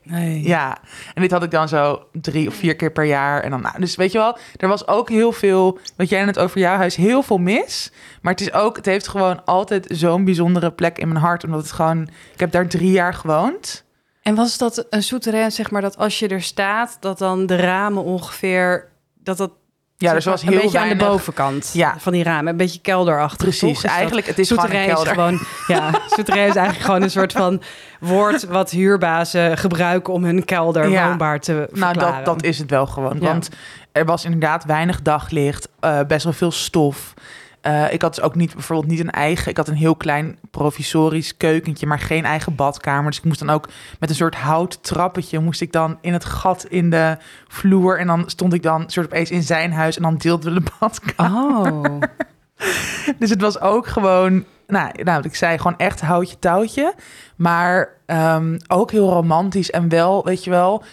Nee. Ja, en dit had ik dan zo drie of vier keer per jaar. En dan, nou, dus weet je wel, er was ook heel veel, wat jij net over jouw huis, heel veel mis. Maar het is ook, het heeft gewoon altijd zo'n bijzondere plek in mijn hart. Omdat het gewoon, ik heb daar drie jaar gewoond. En was dat een souterrain, zeg maar, dat als je er staat, dat dan de ramen ongeveer, dat dat Ja, dus was heel een beetje weinig. aan de bovenkant Ja. van die ramen, een beetje kelderachtig. Precies, toch? Dat- eigenlijk, het is gewoon een Souterrain kelder. is gewoon, ja, souterrain is eigenlijk gewoon een soort van woord wat huurbazen gebruiken om hun kelder Ja. woonbaar te Nou, verklaren. dat, dat is het wel gewoon. Ja. Want er was inderdaad weinig daglicht, eh, best wel veel stof. Eh, ik had dus ook niet, bijvoorbeeld niet een eigen... Ik had een heel klein provisorisch keukentje, maar geen eigen badkamer. Dus ik moest dan ook met een soort hout trappetje... moest ik dan in het gat in de vloer... en dan stond ik dan soort opeens in zijn huis... en dan deelden we de badkamer. Oh, Dus het was ook gewoon, nou, nou ik zei, gewoon echt houtje touwtje. Maar ehm, ook heel romantisch en wel, weet je wel...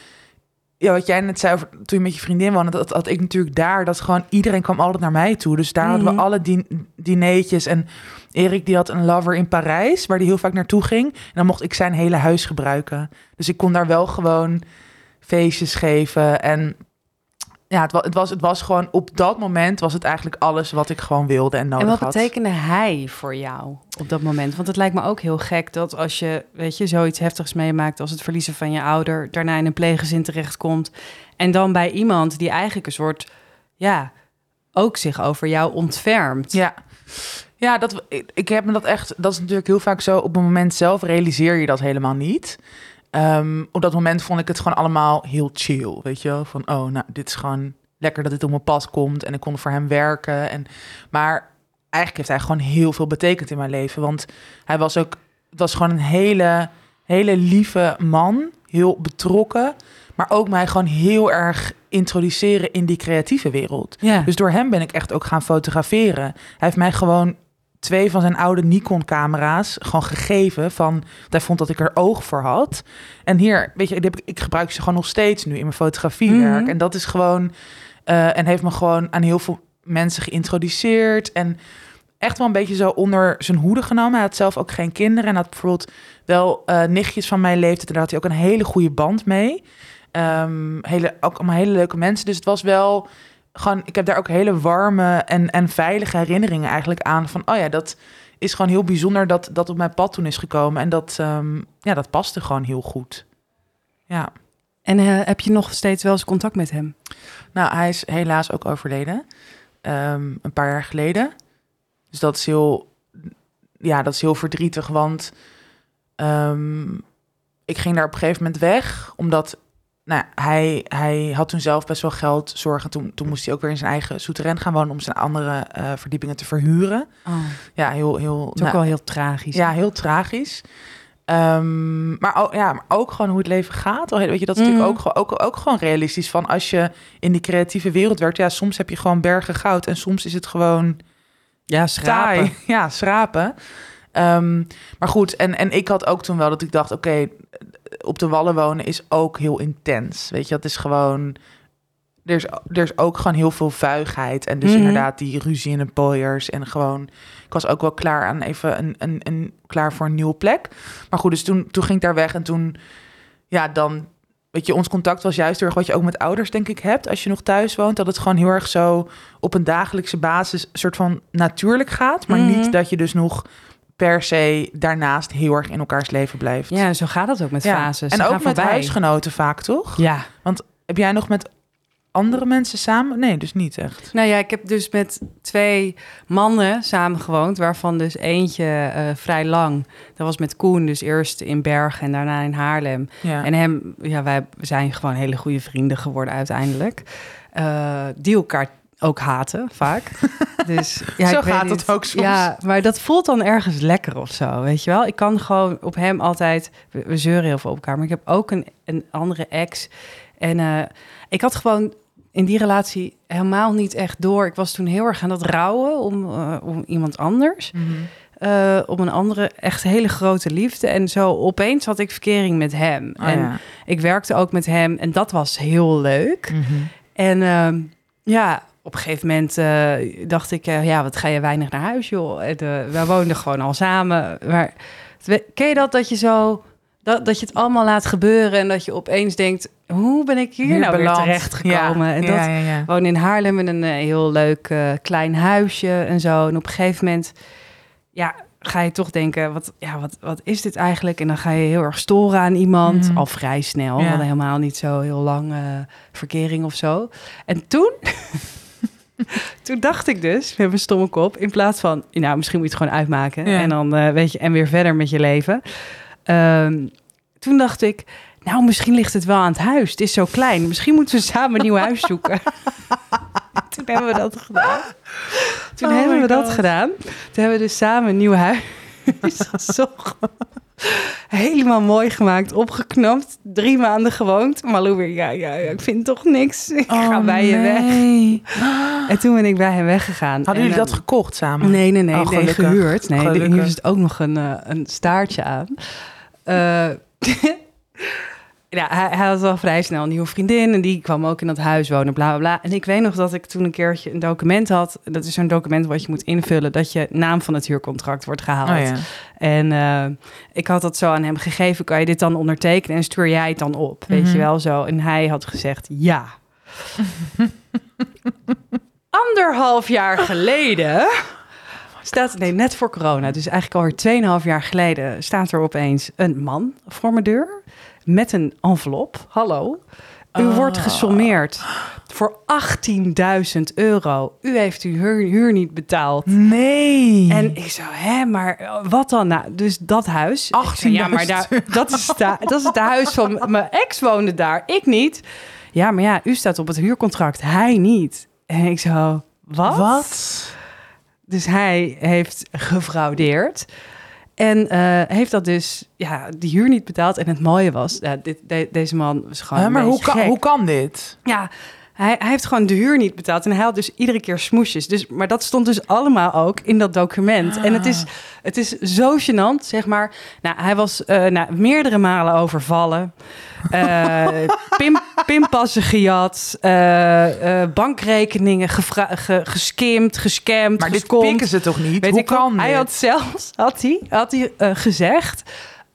Ja, wat jij net zei over toen je met je vriendin woonde, dat had ik natuurlijk daar. Dat gewoon iedereen kwam altijd naar mij toe. Dus daar hadden we alle din dineetjes. En Erik die had een lover in Parijs, waar hij heel vaak naartoe ging. En dan mocht ik zijn hele huis gebruiken. Dus ik kon daar wel gewoon feestjes geven. En ja, het was, het was, het was gewoon op dat moment was het eigenlijk alles wat ik gewoon wilde en nodig en wat had. betekende hij voor jou op dat moment? Want het lijkt me ook heel gek dat als je, weet je, zoiets heftigs meemaakt als het verliezen van je ouder, daarna in een pleeggezin terechtkomt en dan bij iemand die eigenlijk een soort, ja, ook zich over jou ontfermt. Ja. Ja, dat, ik, ik heb me dat echt... Dat is natuurlijk heel vaak zo. Op het moment zelf realiseer je dat helemaal niet. Ehm, op dat moment vond ik het gewoon allemaal heel chill, weet je wel? Van, oh, nou, dit is gewoon lekker dat dit op mijn pad komt. En ik kon voor hem werken. En, maar eigenlijk heeft hij gewoon heel veel betekend in mijn leven. Want hij was ook... Het was gewoon een hele, hele lieve man. Heel betrokken. Maar ook mij gewoon heel erg introduceren in die creatieve wereld. Ja. Dus door hem ben ik echt ook gaan fotograferen. Hij heeft mij gewoon twee van zijn oude Nikon-camera's gewoon gegeven. Van, hij vond dat ik er oog voor had. En hier, weet je, ik, ik gebruik ze gewoon nog steeds nu in mijn fotografiewerk. Mhm. En dat is gewoon... eh, en heeft me gewoon aan heel veel mensen geïntroduceerd. En echt wel een beetje zo onder zijn hoede genomen. Hij had zelf ook geen kinderen. En had bijvoorbeeld wel eh, nichtjes van mijn leeftijd. En daar had hij ook een hele goede band mee. Ehm, hele, ook allemaal hele leuke mensen. Dus het was wel gewoon... Ik heb daar ook hele warme en, en veilige herinneringen eigenlijk aan. Van, oh ja, dat is gewoon heel bijzonder dat dat op mijn pad toen is gekomen. En dat, ehm, ja, dat paste gewoon heel goed. Ja. En eh, heb je nog steeds wel eens contact met hem? Nou, hij is helaas ook overleden. Ehm, een paar jaar geleden. Dus dat is heel, ja, dat is heel verdrietig. Want ehm, ik ging daar op een gegeven moment weg, omdat nou, hij, hij had toen zelf best wel geld zorgen. Toen, toen moest hij ook weer in zijn eigen souterrain gaan wonen om zijn andere eh, verdiepingen te verhuren. Oh, Ja, heel, heel. het is ook nou, wel heel tragisch. ja, heel tragisch. Ehm, maar, ook, ja, maar ook gewoon hoe het leven gaat. Weet je, dat is natuurlijk Mhm. ook, gewoon- ook, ook gewoon realistisch. Van als je in die creatieve wereld werkt, ja, soms heb je gewoon bergen goud en soms is het gewoon ja schrapen. taai. Ja, schrapen. Ehm, maar goed, en, en ik had ook toen wel dat ik dacht, oké, op de wallen wonen is ook heel intens. Weet je, dat is gewoon. Er is, er is ook gewoon heel veel vuigheid. En dus Mhm. inderdaad die ruzie in de pooiers. En gewoon, ik was ook wel klaar aan even een, een, een klaar voor een nieuwe plek. Maar goed, dus toen, toen ging ik daar weg. En toen, ja, dan, weet je, ons contact was juist heel erg wat je ook met ouders, denk ik, hebt. Als je nog thuis woont, dat het gewoon heel erg zo op een dagelijkse basis soort van natuurlijk gaat. Maar Mhm. niet dat je dus nog per se daarnaast heel erg in elkaars leven blijft. Ja, zo gaat het ook met Ja. fases. En Ze ook met voorbij. huisgenoten vaak, toch? Ja. Heb jij nog met andere mensen samen? Nee, dus niet echt. Nou ja, ik heb dus met twee mannen samengewoond, waarvan dus eentje eh, vrij lang. Dat was met Koen, dus eerst in Bergen en daarna in Haarlem. Ja. En hem, ja, wij zijn gewoon hele goede vrienden geworden uiteindelijk. Eh, die elkaar ook haten, vaak. Dus, ja, Zo gaat het ook soms. Ja, maar dat voelt dan ergens lekker of zo, weet je wel? Ik kan gewoon op hem altijd... We, we zeuren heel veel op elkaar, maar ik heb ook een, een andere ex. En eh, ik had gewoon in die relatie helemaal niet echt door. Ik was toen heel erg aan het rouwen om, eh, om iemand anders. Mhm. eh, om een andere echt hele grote liefde. En zo opeens had ik verkering met hem. Oh, en ja. ik werkte ook met hem en dat was heel leuk. Mhm. En ehm, ja, op een gegeven moment eh, dacht ik, eh, ja, wat ga je weinig naar huis, joh. En, eh, wij woonden gewoon al samen. Maar ken je dat, dat je zo, dat, dat je het allemaal laat gebeuren en dat je opeens denkt, hoe ben ik hier, nou weer terechtgekomen? Ja, En dat, ja, ja, ja. woon in Haarlem in een heel leuk klein huisje en zo. En op een gegeven moment, ja, ga je toch denken, wat, ja, wat, wat is dit eigenlijk? En dan ga je heel erg storen aan iemand, Mhm. al vrij snel. We hadden helemaal niet zo heel lang verkering of zo. En toen, toen dacht ik dus, met mijn stomme kop, in plaats van, nou, misschien moet je het gewoon uitmaken Ja. en dan eh, weet je, en weer verder met je leven. Ehm, toen dacht ik, nou, misschien ligt het wel aan het huis. Het is zo klein. Misschien moeten we samen een nieuw huis zoeken. Toen hebben we dat gedaan. Toen Oh hebben we dat gedaan. Toen hebben we dus samen een nieuw huis gezocht. Helemaal mooi gemaakt, opgeknapt. Drie maanden gewoond. Malou weer, ja, ja, ja, ik vind toch niks. Ik ga Oh, bij je weg. En toen ben ik bij hem weggegaan. Hadden En, jullie dat gekocht samen? Nee, nee, nee, Oh, nee gehuurd. Nee, hier zit ook nog een, eh, een staartje aan. Eh, ja, hij, hij had wel vrij snel een nieuwe vriendin en die kwam ook in dat huis wonen, bla bla bla. En ik weet nog dat ik toen een keertje een document had. Dat is zo'n document wat je moet invullen dat je naam van het huurcontract wordt gehaald. Oh, ja. En eh, ik had dat zo aan hem gegeven. Kan je dit dan ondertekenen en stuur jij het dan op? Weet Mhm. je wel zo. En hij had gezegd ja. Anderhalf jaar geleden staat, nee, net voor corona, dus eigenlijk alweer 2,5 jaar geleden, staat er opeens een man voor mijn deur met een envelop. Hallo. U Oh. wordt gesommeerd voor 18.000 euro. U heeft uw huur, huur niet betaald. Nee. En ik zo, hè, maar wat dan? Nou, dus dat huis. Ik zei, Ja, maar daar, dat, is da- dat is het huis van mijn ex woonde daar. Ik niet. Ja, maar ja, u staat op het huurcontract. Hij niet. En ik zo, wat? Wat? Dus hij heeft gefraudeerd. En eh, heeft dat dus, ja, die huur niet betaald. En het mooie was, ja, dit, de- deze man was gewoon maar hoe kan, hoe kan dit? Ja, hij, hij heeft gewoon de huur niet betaald. En hij had dus iedere keer smoesjes. Dus, maar dat stond dus allemaal ook in dat document. En het is, het is zo gênant, zeg maar. Nou, hij was eh nou, meerdere malen overvallen. Eh pim, pimpassen gejat. eh, bankrekeningen ge, geskimd, gescamd, Maar dit pikken ze toch niet? Weet hoe ik kan Hij dit? had zelfs had hij, had hij, gezegd...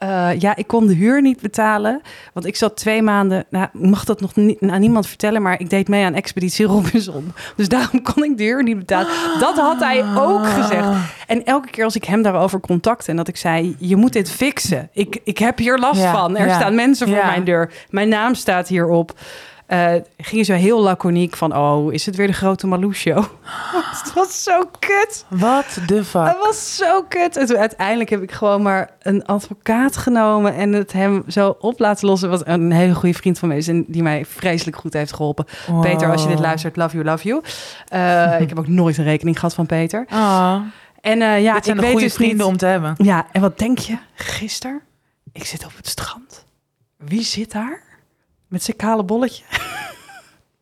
Eh, ja, ik kon de huur niet betalen. Want ik zat twee maanden. Nou, ik mag dat nog niet aan niemand vertellen. Maar ik deed mee aan Expeditie Robinson. Dus daarom kon ik de huur niet betalen. Dat had hij ook gezegd. En elke keer als ik hem daarover contacte. En dat ik zei: Je moet dit fixen. Ik, ik heb hier last Ja, van. Er ja. staan mensen voor Ja. mijn deur. Mijn naam staat hierop. Eh ging je zo heel laconiek van: Oh, is het weer de grote Malou show? Het was zo kut. What the fuck? Het was zo kut. En toen uiteindelijk heb ik gewoon maar een advocaat genomen en het hem zo op laten lossen. Wat een hele goede vriend van mij is en die mij vreselijk goed heeft geholpen. Peter, als je dit luistert, love you, love you. Eh, ik heb ook nooit een rekening gehad van Peter. Ah, En eh, ja, dit zijn ik de weet goede dus vrienden niet. om te hebben. Ja, en wat denk je? Gisteren, ik zit op het strand. Wie zit daar? Met zijn kale bolletje?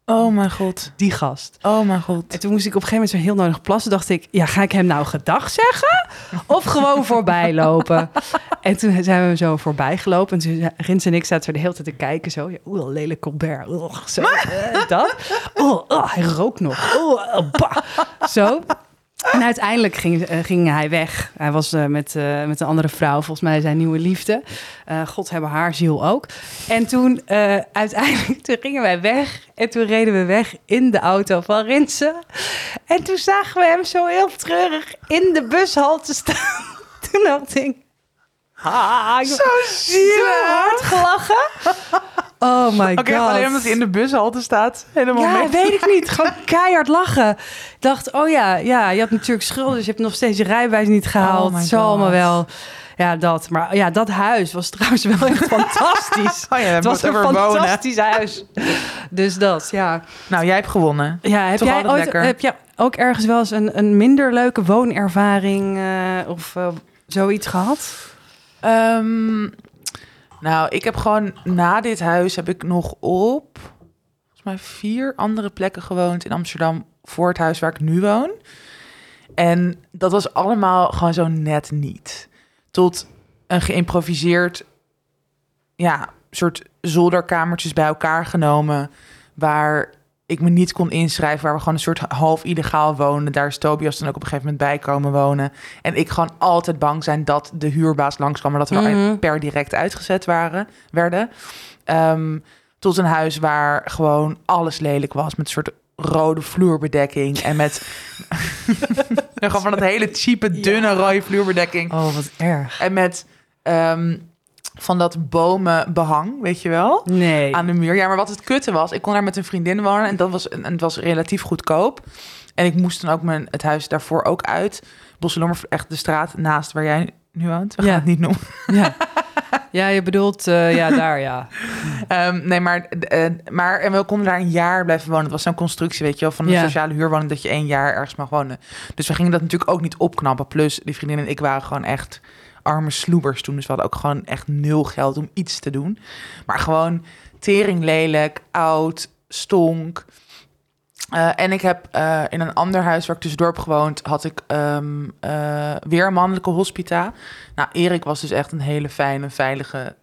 Oh mijn god. Die gast. Oh mijn god. En toen moest ik op een gegeven moment zo heel nodig plassen. Dacht ik, ja, ga ik hem nou gedag zeggen? Of gewoon voorbij lopen? En toen zijn we hem zo voorbij gelopen. En toen Rins en ik zaten er de hele tijd te kijken. Zo, ja, oeh, lelijk Colbert. Oeh, zo, eh, dat. Oeh, oh, hij rookt nog. Oeh, oh, bah. Zo. En uiteindelijk ging, eh, ging hij weg. Hij was eh, met, eh, met een andere vrouw, volgens mij zijn nieuwe liefde. God hebben haar ziel ook. En toen uiteindelijk toen gingen wij weg. En toen reden we weg in de auto van Rinsen. En toen zagen we hem zo heel treurig in de bushalte staan. Toen dacht ik... Ah, ik heb Zo zo hard gelachen. Oh my Oké, god. alleen omdat hij in de bushalte staat. Helemaal Ja, mee. weet ik niet. Gewoon keihard lachen. Ik dacht, oh ja, ja, je had natuurlijk schulden. Dus je hebt nog steeds je rijbewijs niet gehaald. Oh Zo allemaal wel. Ja, dat. Maar ja, dat huis was trouwens wel echt fantastisch. Oh ja, Het was een over wonen. fantastisch huis. Dus dat, ja. Nou, jij hebt gewonnen. Ja, heb Toch jij ooit, lekker. heb jij ook ergens wel eens een, een minder leuke woonervaring eh, of eh, zoiets gehad? Ehm, nou, ik heb gewoon na dit huis heb ik nog op volgens mij vier andere plekken gewoond in Amsterdam voor het huis waar ik nu woon. En dat was allemaal gewoon zo net niet. Tot een geïmproviseerd, ja, soort zolderkamertjes bij elkaar genomen, waar ik me niet kon inschrijven, waar we gewoon een soort half illegaal woonden. Daar is Tobias dan ook op een gegeven moment bij komen wonen. En ik gewoon altijd bang zijn dat de huurbaas langskwam, maar dat we Mhm. per direct uitgezet waren, werden. Ehm, tot een huis waar gewoon alles lelijk was, met een soort rode vloerbedekking en met gewoon van dat hele cheape, dunne rode vloerbedekking. Oh, wat erg. En met ehm, van dat bomenbehang, weet je wel? Nee. Aan de muur. Ja, maar wat het kutte was, ik kon daar met een vriendin wonen en dat was, en het was relatief goedkoop. En ik moest dan ook mijn, het huis daarvoor ook uit. Bosselommer, echt de straat naast waar jij nu woont. We gaan Ja. het niet noemen. Ja. ja, je bedoelt, eh, ja, daar, ja. Ehm, nee, maar, eh, maar en we konden daar een jaar blijven wonen. Het was zo'n constructie, weet je wel, van een Ja. sociale huurwoning dat je één jaar ergens mag wonen. Dus we gingen dat natuurlijk ook niet opknappen. Plus, die vriendin en ik waren gewoon echt arme sloebers toen. Dus we hadden ook gewoon echt nul geld om iets te doen. Maar gewoon tering lelijk, oud, stonk. Eh, en ik heb eh, in een ander huis waar ik tussendoor heb gewoond, had ik ehm, eh, weer een mannelijke hospita. Nou, Erik was dus echt een hele fijne, veilige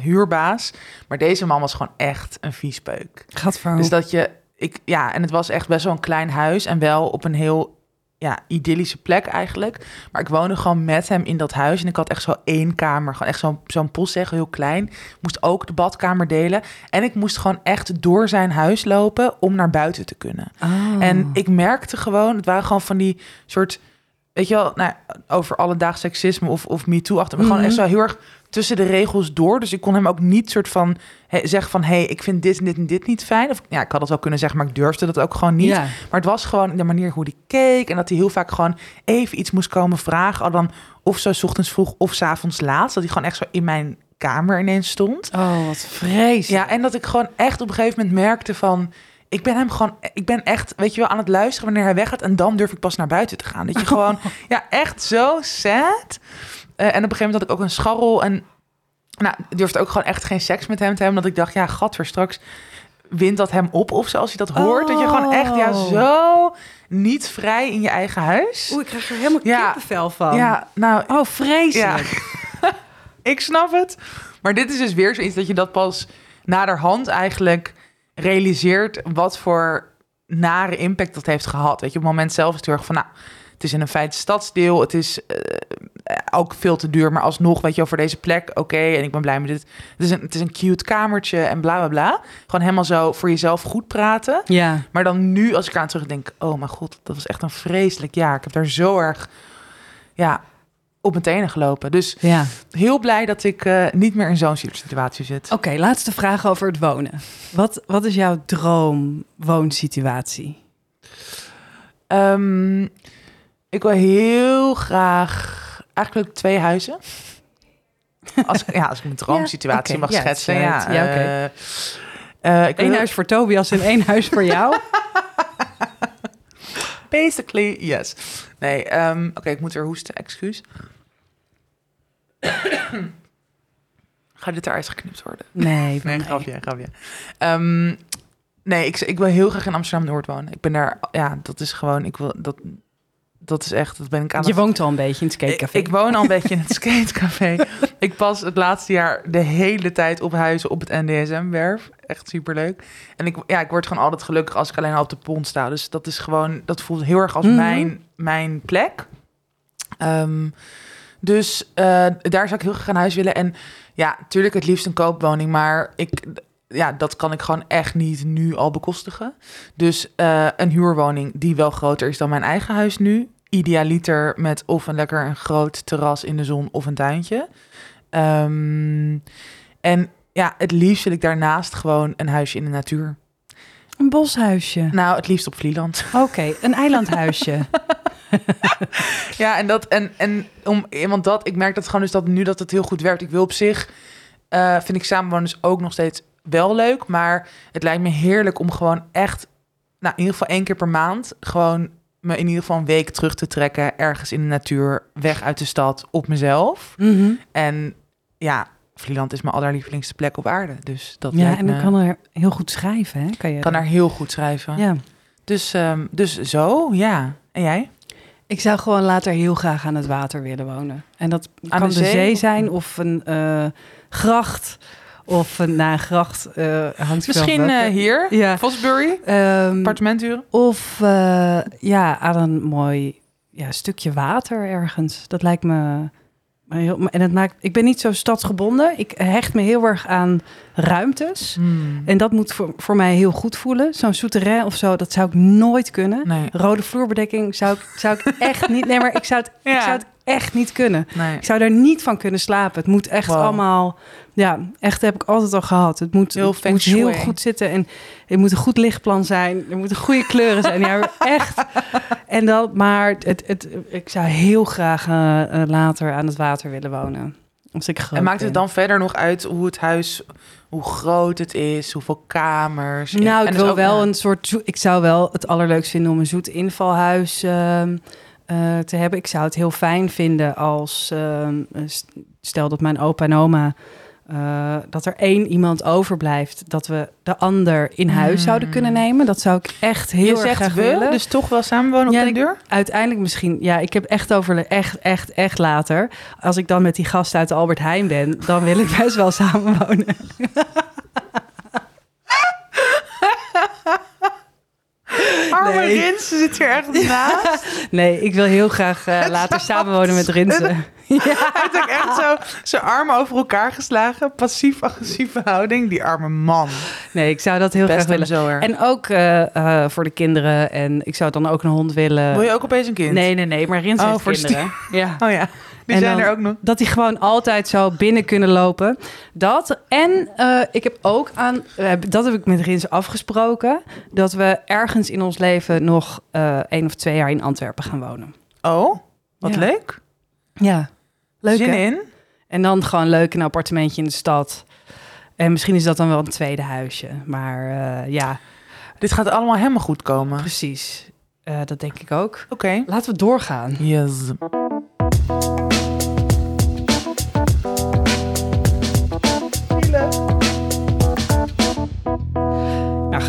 huurbaas. Maar deze man was gewoon echt een viespeuk. Gadver. Dus dat je, ik, ja, en het was echt best wel een klein huis en wel op een heel ja, idyllische plek eigenlijk. Maar ik woonde gewoon met hem in dat huis en ik had echt zo één kamer, gewoon echt zo'n zo'n postzegel, heel klein. Moest ook de badkamer delen en ik moest gewoon echt door zijn huis lopen om naar buiten te kunnen. Oh. En ik merkte gewoon, het waren gewoon van die soort, weet je wel, nou, over alledaags seksisme of, of MeToo achter me. Gewoon Mhm. echt zo heel erg tussen de regels door. Dus ik kon hem ook niet soort van he- zeggen van, hé, hey, ik vind dit en dit en dit niet fijn. Of ja, ik had dat wel kunnen zeggen, maar ik durfde dat ook gewoon niet. Ja. Maar het was gewoon de manier hoe hij keek en dat hij heel vaak gewoon even iets moest komen vragen. Al dan of zo 's ochtends vroeg of 's avonds laat. Dat hij gewoon echt zo in mijn kamer ineens stond. Oh, wat vreselijk. Ja, en dat ik gewoon echt op een gegeven moment merkte van... Ik ben hem gewoon, ik ben echt, weet je wel, aan het luisteren wanneer hij weggaat. En dan durf ik pas naar buiten te gaan. Dat je gewoon, ja, echt zo sad. Eh, en op een gegeven moment had ik ook een scharrel. En nou, durfde ook gewoon echt geen seks met hem te hebben. Dat ik dacht, ja, gadver, straks wint dat hem op of zo. Als je dat hoort, dat je gewoon echt, ja, Oh. zo niet vrij in je eigen huis. Oeh, ik krijg er helemaal Ja. kippenvel van. Ja, nou, Oh, vreselijk. ik snap het. Maar dit is dus weer zoiets dat je dat pas naderhand eigenlijk realiseert wat voor nare impact dat heeft gehad. Weet je, op het moment zelf is het heel erg van, nou, Het is in een feit stadsdeel. Het is eh, ook veel te duur, maar alsnog, weet je wel, voor deze plek, oké. en ik ben blij met dit. Het is, een, het is een cute kamertje en bla bla bla. Gewoon helemaal zo voor jezelf goed praten. Ja. Maar dan nu, als ik aan terugdenk, oh mijn god, dat was echt een vreselijk jaar. Ik heb daar zo erg, ja, op mijn tenen gelopen. Dus ja. heel blij dat ik eh, niet meer in zo'n situatie zit. Oké, laatste vraag over het wonen. Wat, wat is jouw droomwoonsituatie? Ehm, ik wil heel graag eigenlijk twee huizen. Als, ik- ja, als ik mijn droomsituatie Ja, mag oké. Ja, schetsen. het Ja, uit. Ja, oké. eh, eh, ik Eén wil- huis voor Tobias en één huis voor jou? Basically, yes. Nee, ehm, oké, ik moet weer hoesten, excuus. Gaat dit eruit geknipt worden? Nee, Nee, grapje, grapje. Ehm, nee, ik, ik wil heel graag in Amsterdam-Noord wonen. Ik ben daar, ja, dat is gewoon, ik wil, dat, dat is echt, dat ben ik aan Je het woont al een beetje in het skatecafé. ik woon al een beetje in het skatecafé. ik pas het laatste jaar de hele tijd op huizen op het NDSM-werf. Echt superleuk. En ik, ja, ik word gewoon altijd gelukkig als ik alleen al op de pont sta. Dus dat is gewoon, dat voelt heel erg als Mhm. mijn, mijn plek. Ehm, dus eh, daar zou ik heel graag een huis willen. En ja, natuurlijk het liefst een koopwoning. Maar ik, ja, dat kan ik gewoon echt niet nu al bekostigen. Dus eh, een huurwoning die wel groter is dan mijn eigen huis nu. Idealiter met of een lekker een groot terras in de zon of een tuintje. Ehm, en ja, het liefst wil ik daarnaast gewoon een huisje in de natuur. Een boshuisje. Nou, het liefst op Vlieland. Oké, een eilandhuisje. Ja, en dat en, en om want dat ik merk dat gewoon dus dat nu dat het heel goed werkt. Ik wil op zich eh, vind ik samenwoners ook nog steeds wel leuk, maar het lijkt me heerlijk om gewoon echt, nou in ieder geval één keer per maand, gewoon me in ieder geval een week terug te trekken ergens in de natuur, weg uit de stad, op mezelf. Mhm. En ja, Vlieland is mijn allerlievelingste plek op aarde, dus dat Ja, en dan me- kan er heel goed schrijven, hè? Kan je kan daar heel goed schrijven. Ja. Dus, ehm, dus zo, ja. En jij? Ik zou gewoon later heel graag aan het water willen wonen. En dat Aan kan de de, zee zijn of een eh, gracht. Of een, na een gracht eh hangt Misschien eh, hier, Ja. Fosbury, Ehm, appartementhuren. of eh, ja, aan een mooi ja, stukje water ergens. Dat lijkt me... Heel, en het maakt, ik ben niet zo stadsgebonden. Ik hecht me heel erg aan ruimtes. Hmm. En dat moet voor, voor mij heel goed voelen. Zo'n souterrain of zo, dat zou ik nooit kunnen. Nee. Rode vloerbedekking zou ik, zou ik echt niet... Nee, maar ik zou, het, ik zou het echt niet kunnen. nee. Ik zou daar niet van kunnen slapen. Het moet echt Wow. allemaal... Ja, echt heb ik altijd al gehad. Het moet, Heel het moet heel goed zitten. En het moet een goed lichtplan zijn. Er moeten goede kleuren zijn. Ja, echt. En dat, maar het, het, ik zou heel graag eh, eh, later aan het water willen wonen. Als ik groot En maakt het dan verder nog uit hoe het huis, hoe groot het is, hoeveel kamers? Nou, En ik wil wel een soort... Ik zou wel het allerleukst vinden om een zoet invalhuis ehm, eh, te hebben. Ik zou het heel fijn vinden als... ehm, st- stel dat mijn opa en oma... eh, dat er één iemand overblijft, dat we de ander in huis Mm. zouden kunnen nemen. Dat zou ik echt heel Je erg graag we, willen. dus toch wel samenwonen op Ja, de deur? Uiteindelijk misschien, ja, ik heb echt over echt, echt, echt later. Als ik dan met die gast uit de Albert Heijn ben, dan wil ik best wel samenwonen. Arme Nee. Rins zit hier echt naast. Nee, ik wil heel graag eh, later samenwonen met Rinsen. Ja. Hij heeft ook echt zo zijn armen over elkaar geslagen. Passief-agressieve houding. Die arme man. Nee, ik zou dat heel Best graag willen. En ook eh, eh, voor de kinderen. En ik zou dan ook een hond willen. Wil je ook opeens een kind? Nee, nee, nee, maar Rins Oh, heeft voor kinderen. Ja. Oh ja, die En zijn dan- er ook nog. Dat die gewoon altijd zo binnen kunnen lopen. Dat. En eh, ik heb ook aan, dat heb ik met Rins afgesproken, dat we ergens in ons leven nog eh één of twee jaar in Antwerpen gaan wonen. Oh, wat Ja. leuk. Ja, leuk Zin hè? in? En dan gewoon leuk een appartementje in de stad. En misschien is dat dan wel een tweede huisje. Maar eh, ja, Dit gaat allemaal helemaal goed komen. Oké. precies. Dat denk ik ook. Laten we doorgaan. Yes.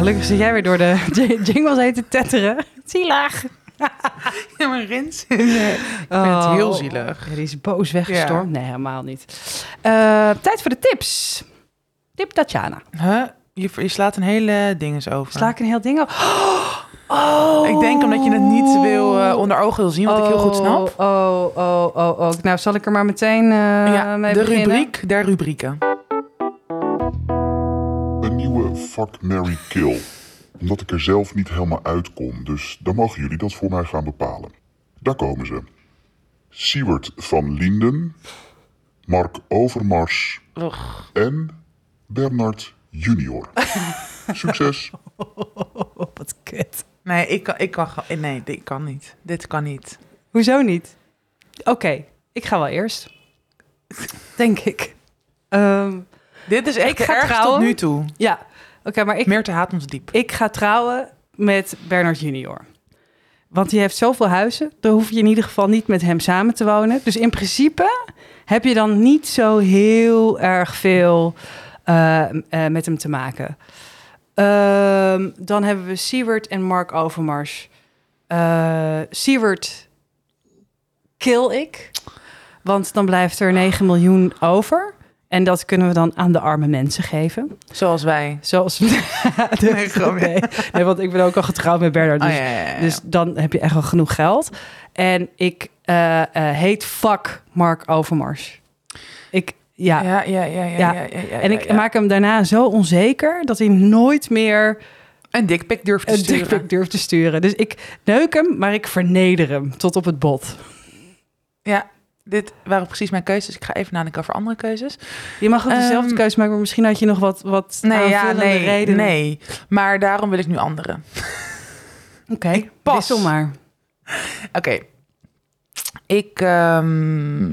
Gelukkig zit jij weer door de jingles heen te tetteren. Zielig. Ja, maar Rins. Nee, ik vind het heel zielig. Ja, die is boos weggestormd. Nee, helemaal niet. Eh, tijd voor de tips. Tip Tatjana. Huh? je, je slaat een hele dinges over. Sla ik een heel ding over? Oh. Ik denk omdat je het niet wil eh, onder ogen wil zien, wat ik heel goed snap. Oh, oh, oh, oh. Nou, zal ik er maar meteen eh ja, mee de beginnen? rubriek der rubrieken. Fuck, Mary Kill. Omdat ik er zelf niet helemaal uitkom, dus dan mogen jullie dat voor mij gaan bepalen. Daar komen ze. Siewert van Linden, Mark Overmars Ugh. en Bernard Junior. Succes! Wat kut. Nee, ik kan, ik kan, nee, dit kan niet. Dit kan niet. Hoezo niet? Oké, ik ga wel eerst. Denk ik. Ehm, Dit is echt Ik ga tot nu toe. ja, oké, maar ik, Meer te haat ons diep. ik ga trouwen met Bernard Junior. Want die heeft zoveel huizen. Dan hoef je in ieder geval niet met hem samen te wonen. Dus in principe heb je dan niet zo heel erg veel eh, eh, met hem te maken. Ehm, dan hebben we Siewert en Mark Overmars. Eh Siewert kill ik. Want dan blijft er 9 miljoen over. En dat kunnen we dan aan de arme mensen geven. Zoals wij. Zoals... Nee, grapje. nee, nee, want ik ben ook al getrouwd met Bernard. Dus, Oh, ja, ja, ja, ja. dus dan heb je echt wel genoeg geld. En ik eh eh, heet fuck Mark Overmars. Ik, ja. ja, ja, ja, ja, En ik maak hem daarna zo onzeker dat hij nooit meer een dikpik durft te een sturen. dickpic durft te sturen. Dus ik neuk hem, maar ik verneder hem tot op het bot. Ja, dit waren precies mijn keuzes. Ik ga even nadenken over andere keuzes. Je mag ook dezelfde Ehm, keuze maken, maar misschien had je nog wat, wat Nee, ja, nee, redenen. nee. Maar daarom wil ik nu andere. Oké, pas. wissel maar. Oké. Ik, ehm,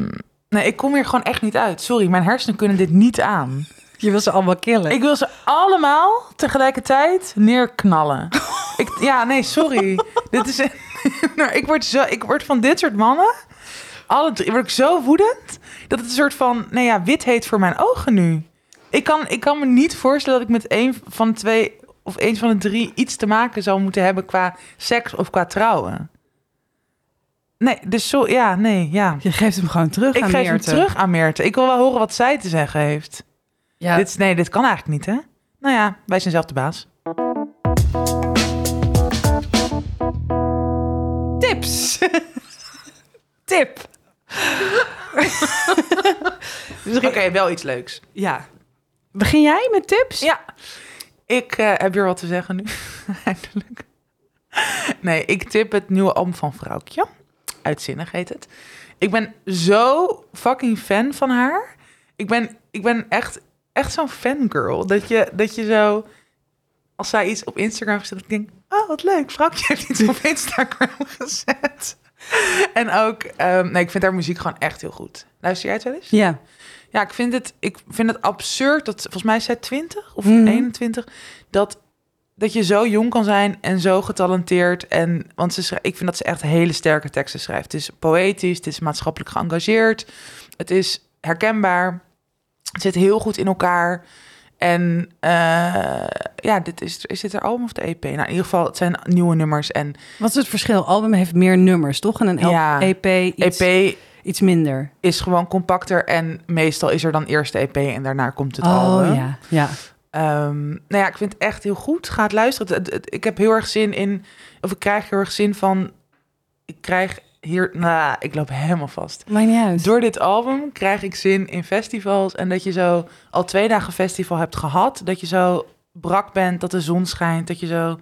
nee, ik kom hier gewoon echt niet uit. Sorry, mijn hersenen kunnen dit niet aan. Je wil ze allemaal killen. Ik wil ze allemaal tegelijkertijd neerknallen. ik, ja, nee, sorry. dit is, nou, ik, word zo, ik word van dit soort mannen, alle drie, word ik zo woedend, dat het een soort van, nou ja, wit heet voor mijn ogen nu. Ik kan, ik kan me niet voorstellen dat ik met een van de twee of een van de drie iets te maken zou moeten hebben qua seks of qua trouwen. Nee, dus zo, ja, nee, ja. Je geeft hem gewoon terug Ik aan geef hem Meerte. terug aan Meerte. Ik wil wel horen wat zij te zeggen heeft. Ja, Dit, is- nee, dit kan eigenlijk niet, hè? Nou ja, wij zijn zelf de baas. tips. Tip. Dus Oké, wel iets leuks. Ja. Begin jij met tips? Ja, ik eh, heb weer wat te zeggen nu. Eindelijk. Nee, ik tip het nieuwe album van Vrouwtje. Uitzinnig heet het. Ik ben zo fucking fan van haar. Ik ben, ik ben echt, echt zo'n fangirl. Dat je, dat je zo... Als zij iets op Instagram gezet, ik denk... Oh, wat leuk. Vrouwtje heeft iets op Instagram gezet. En ook... ehm, nee, ik vind haar muziek gewoon echt heel goed. Luister jij het wel eens? Ja. Ja, ik vind het, ik vind het absurd dat, volgens mij is zij 20 of Mhm. 21, dat, dat je zo jong kan zijn en zo getalenteerd. En, want ze ik vind dat ze echt hele sterke teksten schrijft. Het is poëtisch, het is maatschappelijk geëngageerd, het is herkenbaar, het zit heel goed in elkaar. En eh, ja, dit is, is dit haar album of de EP? Nou, in ieder geval, het zijn nieuwe nummers en Wat is het verschil? Album heeft meer nummers, toch? En een L- Ja. EP iets, EP iets minder. is gewoon compacter en meestal is er dan eerst de EP en daarna komt het oh album. ja, ja. Ehm, nou ja, ik vind het echt heel goed. Ga het luisteren. Ik heb heel erg zin in, of ik krijg heel erg zin van, ik krijg hier, nou, ik loop helemaal vast. Maakt niet uit. Door dit album krijg ik zin in festivals en dat je zo al twee dagen festival hebt gehad, dat je zo brak bent, dat de zon schijnt, dat je zo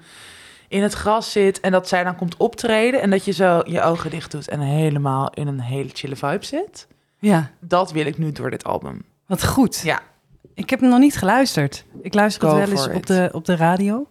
in het gras zit en dat zij dan komt optreden en dat je zo je ogen dicht doet en helemaal in een hele chille vibe zit. Ja, Dat wil ik nu door dit album. wat goed. Ja. Ik heb hem nog niet geluisterd. Ik luister het wel eens op de, op de radio.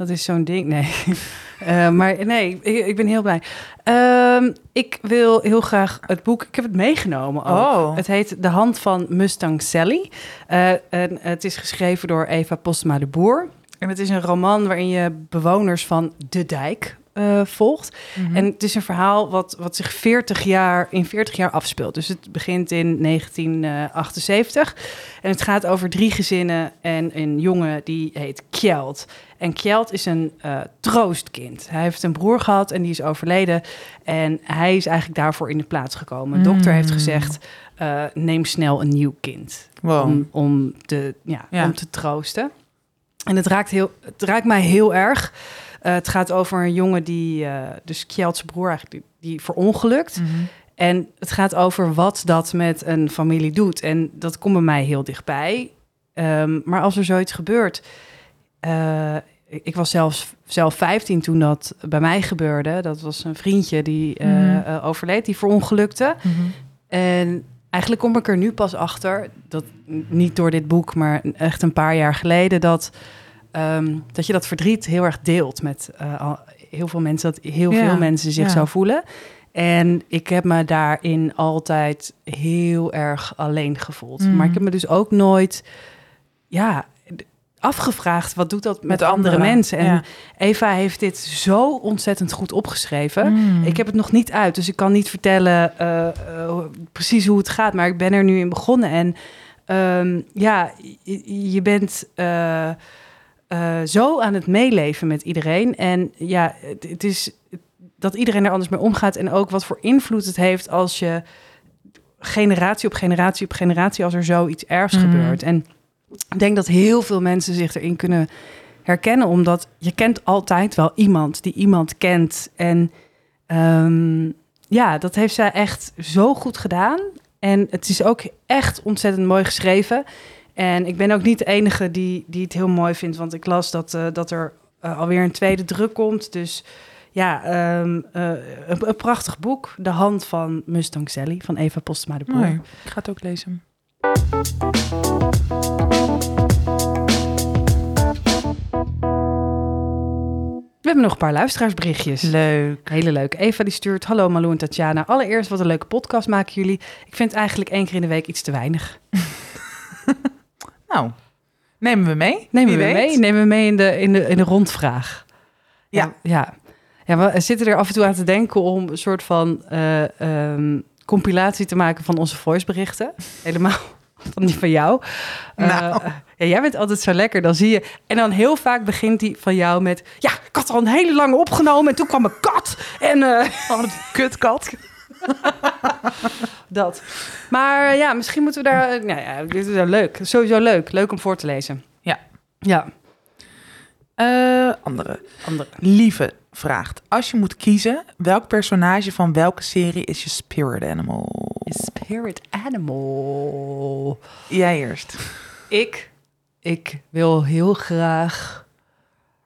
Dat is zo'n ding. Nee. Eh, maar nee, ik, ik ben heel blij. Ehm, ik wil heel graag het boek. Ik heb het meegenomen. Ook. Oh. Het heet De Hand van Mustang Sally. Eh, en het is geschreven door Eva Postma de Boer. En het is een roman waarin je bewoners van de dijk eh, volgt. Mhm. En het is een verhaal wat, wat zich 40 jaar, in 40 jaar afspeelt. Dus het begint in 1978. En het gaat over drie gezinnen en een jongen die heet Kjeld. En Kjeld is een eh, troostkind. Hij heeft een broer gehad en die is overleden. En hij is eigenlijk daarvoor in de plaats gekomen. Een dokter heeft Mm. gezegd, eh, neem snel een nieuw kind. Wow. Om, om, te, ja, Ja. om te troosten. En het raakt, heel, het raakt mij heel erg. Eh, het gaat over een jongen die, dus Kjeld's broer eigenlijk, die, die verongelukt. Mhm. En het gaat over wat dat met een familie doet. En dat komt bij mij heel dichtbij. Um, maar als er zoiets gebeurt. Uh, ik was zelfs zelf 15 toen dat bij mij gebeurde. Dat was een vriendje die mm. uh, overleed, die verongelukte. Mm -hmm. En eigenlijk kom ik er nu pas achter, dat niet door dit boek, maar echt een paar jaar geleden, dat, um, dat je dat verdriet heel erg deelt met uh, heel veel mensen, dat heel Ja, veel mensen zich ja. zo voelen. En ik heb me daarin altijd heel erg alleen gevoeld. Mm. Maar ik heb me dus ook nooit, ja, afgevraagd wat doet dat met, Met andere anderen, mensen. En ja. Eva heeft dit zo ontzettend goed opgeschreven. Mm. Ik heb het nog niet uit, dus ik kan niet vertellen eh, eh, precies hoe het gaat. Maar ik ben er nu in begonnen. En ehm, ja, je, je bent eh, zo aan het meeleven met iedereen. En ja, het, het is dat iedereen er anders mee omgaat. En ook wat voor invloed het heeft als je generatie op generatie op generatie... als er zoiets ergs Mhm. gebeurt. En ik denk dat heel veel mensen zich erin kunnen herkennen, omdat je kent altijd wel iemand die iemand kent. En ehm, ja, dat heeft zij echt zo goed gedaan. En het is ook echt ontzettend mooi geschreven. En ik ben ook niet de enige die, die het heel mooi vindt, want ik las dat, eh, dat er eh, alweer een tweede druk komt. Dus ja, ehm, eh, een, prachtig boek. De hand van Mustang Sally van Eva Postma de Boer. Ik ga het ook lezen. We hebben nog een paar luisteraarsberichtjes. Leuk. Hele leuk. Eva die stuurt, hallo Malou en Tatjana. Allereerst, wat een leuke podcast maken jullie. Ik vind eigenlijk één keer in de week iets te weinig. Nou, nemen we mee. Nemen Wie we weet. mee? Nemen we mee in de, in de, in de rondvraag. Ja. ja. Ja, we zitten er af en toe aan te denken om een soort van eh, ehm, compilatie te maken van onze voiceberichten. Helemaal van die van jou. Eh, Nou. ja, jij bent altijd zo lekker, dan zie je... En dan heel vaak begint die van jou met... Ja, ik had al een hele lange opgenomen en toen kwam een kat. En eh, Oh, kutkat. dat. Maar ja, misschien moeten we daar... eh, Nou ja, dit is wel leuk. Sowieso leuk. Leuk om voor te lezen. Ja. Ja, Eh, andere. andere. Lieve vraagt. Als je moet kiezen, welk personage van welke serie is je spirit animal? Spirit animal. Jij eerst. Ik, ik wil heel graag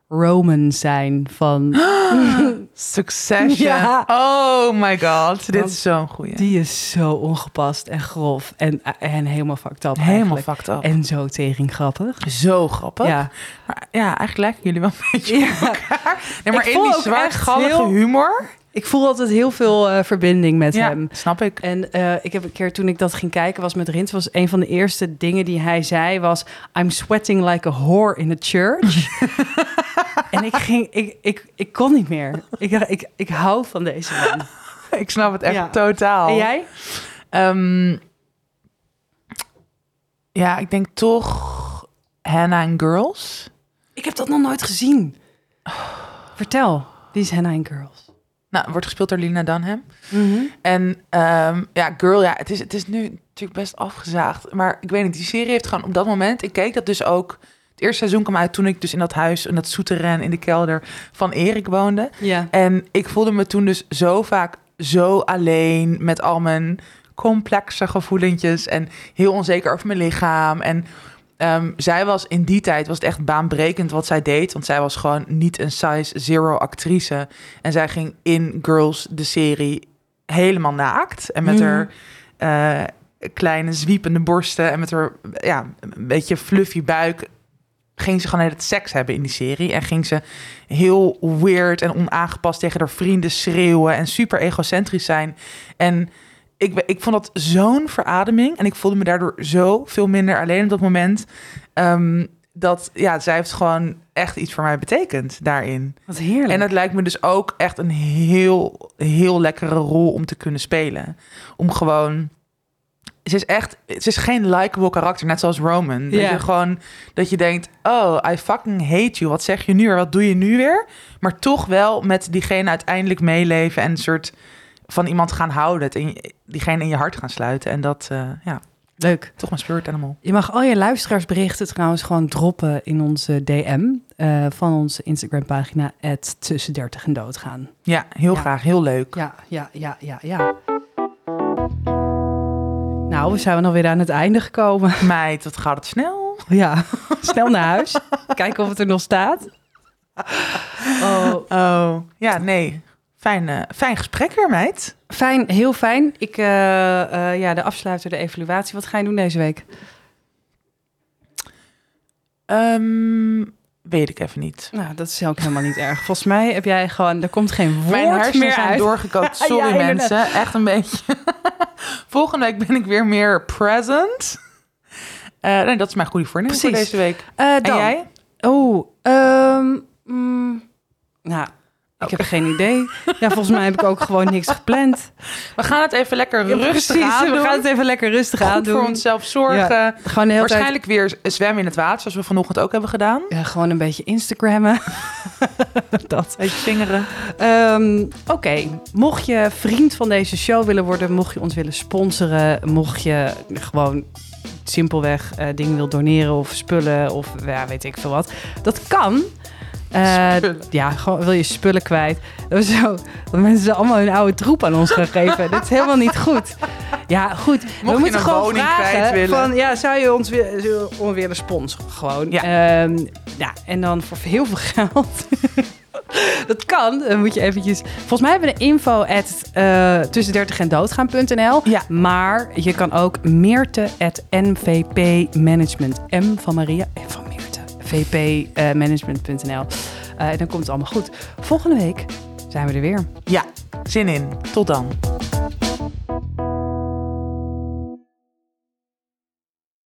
Roman zijn van... Succession. Ja. Oh my god. Dit is zo'n goeie. Die is zo ongepast en grof en, en helemaal fucked up Helemaal eigenlijk. fucked up. En zo tering grappig. Zo grappig. Ja. Maar ja, eigenlijk lijken jullie wel een beetje Ja. op elkaar. Nee, maar Ik in die echt heel- humor. Ik voel altijd heel veel eh, verbinding met Ja, hem. snap ik. En eh, ik heb een keer toen ik dat ging kijken was met Rins, was een van de eerste dingen die hij zei was: I'm sweating like a whore in a church. en ik ging, ik, ik, ik kon niet meer. Ik, ik, ik hou van deze man. Ik snap het echt Ja. totaal. En jij? Ehm, ja, ik denk toch Hannah and Girls. Ik heb dat nog nooit gezien. Vertel, wie is Hannah and Girls? Nou, wordt gespeeld door Lina Dunham. Mhm. En ehm, ja, Girl, ja, het is, het is nu natuurlijk best afgezaagd. Maar ik weet niet, die serie heeft gewoon op dat moment... Ik keek dat dus ook... Het eerste seizoen kwam uit toen ik dus in dat huis... in dat souterrain in de kelder van Erik woonde. Ja. En ik voelde me toen dus zo vaak zo alleen met al mijn complexe gevoelentjes en heel onzeker over mijn lichaam. En ehm, zij was in die tijd was het echt baanbrekend wat zij deed, want zij was gewoon niet een size zero actrice. En zij ging in Girls de serie helemaal naakt en met Mhm. haar eh, kleine zwiepende borsten en met haar ja een beetje fluffy buik ging ze gewoon net seks hebben in die serie. En ging ze heel weird en onaangepast tegen haar vrienden schreeuwen en super egocentrisch zijn. En ik, ik vond dat zo'n verademing. En ik voelde me daardoor zo veel minder alleen op dat moment. Ehm, dat ja, zij heeft gewoon echt iets voor mij betekend daarin. Wat heerlijk. En het lijkt me dus ook echt een heel, heel lekkere rol om te kunnen spelen. Om gewoon. Ze is echt. Ze is geen likable karakter, net zoals Roman. Dat je gewoon. Dat je denkt: Oh, I fucking hate you. Wat zeg je nu weer? Wat doe je nu weer? Maar toch wel met diegene uiteindelijk meeleven. En een soort van iemand gaan houden. Het in, diegene in je hart gaan sluiten. En dat, eh, ja. Leuk. Toch mijn spirit animal. Je mag al je luisteraarsberichten trouwens gewoon droppen in onze DM eh, van onze Instagram-pagina tussen 30 en doodgaan. Ja, heel Ja. graag. Heel leuk. Ja, ja, ja, ja, ja. Nou, we zijn alweer aan het einde gekomen. Meid, wat gaat het snel. Ja, snel naar huis. Kijken of het er nog staat. Oh, Oh, ja, nee. Fijn, eh, fijn gesprek weer, meid. fijn, heel fijn. Ik, eh, eh, ja, de afsluiter, de evaluatie. Wat ga je doen deze week? Ehm, weet ik even niet. Nou, dat is ook helemaal niet erg. Volgens mij heb jij gewoon, er komt geen woord Mijn hersenen meer zijn uit. doorgekookt. Sorry mensen, echt een beetje. Volgende week ben ik weer meer present. Nee, dat is mijn goede voornemen voor deze week. Eh, En dan. jij? Oh, mm, nou, ik heb geen idee. Ja, volgens mij heb ik ook gewoon niks gepland. We gaan het even lekker Ja, rustig aan we gaan het even lekker rustig aan doen. voor onszelf zorgen. Ja, Gewoon de hele tijd Waarschijnlijk weer zwemmen in het water, zoals we vanochtend ook hebben gedaan. ja, gewoon een beetje Instagrammen. dat. Beetje vingeren. Ehm, Oké, mocht je vriend van deze show willen worden, mocht je ons willen sponsoren, mocht je gewoon simpelweg eh, dingen wil doneren of spullen of ja, weet ik veel wat. Dat kan. Eh, ja, gewoon wil je spullen kwijt. Dat zo. Dat mensen allemaal hun oude troep aan ons gaan geven. dat is helemaal niet goed. Ja, goed. we moeten een gewoon vragen willen. van, ja, zou je ons weer, zou je ons willen sponsoren? Gewoon. Ja. Ehm, ja, en dan voor heel veel geld. dat kan. Dan moet je eventjes. Volgens mij hebben we de info at eh, tussen 30 en doodgaan.nl. Ja. Maar je kan ook Meerte at NVP Management. M van Maria van. VPmanagement.nl. Eh en dan komt het allemaal goed. Volgende week zijn we er weer. Ja, zin in. Tot dan.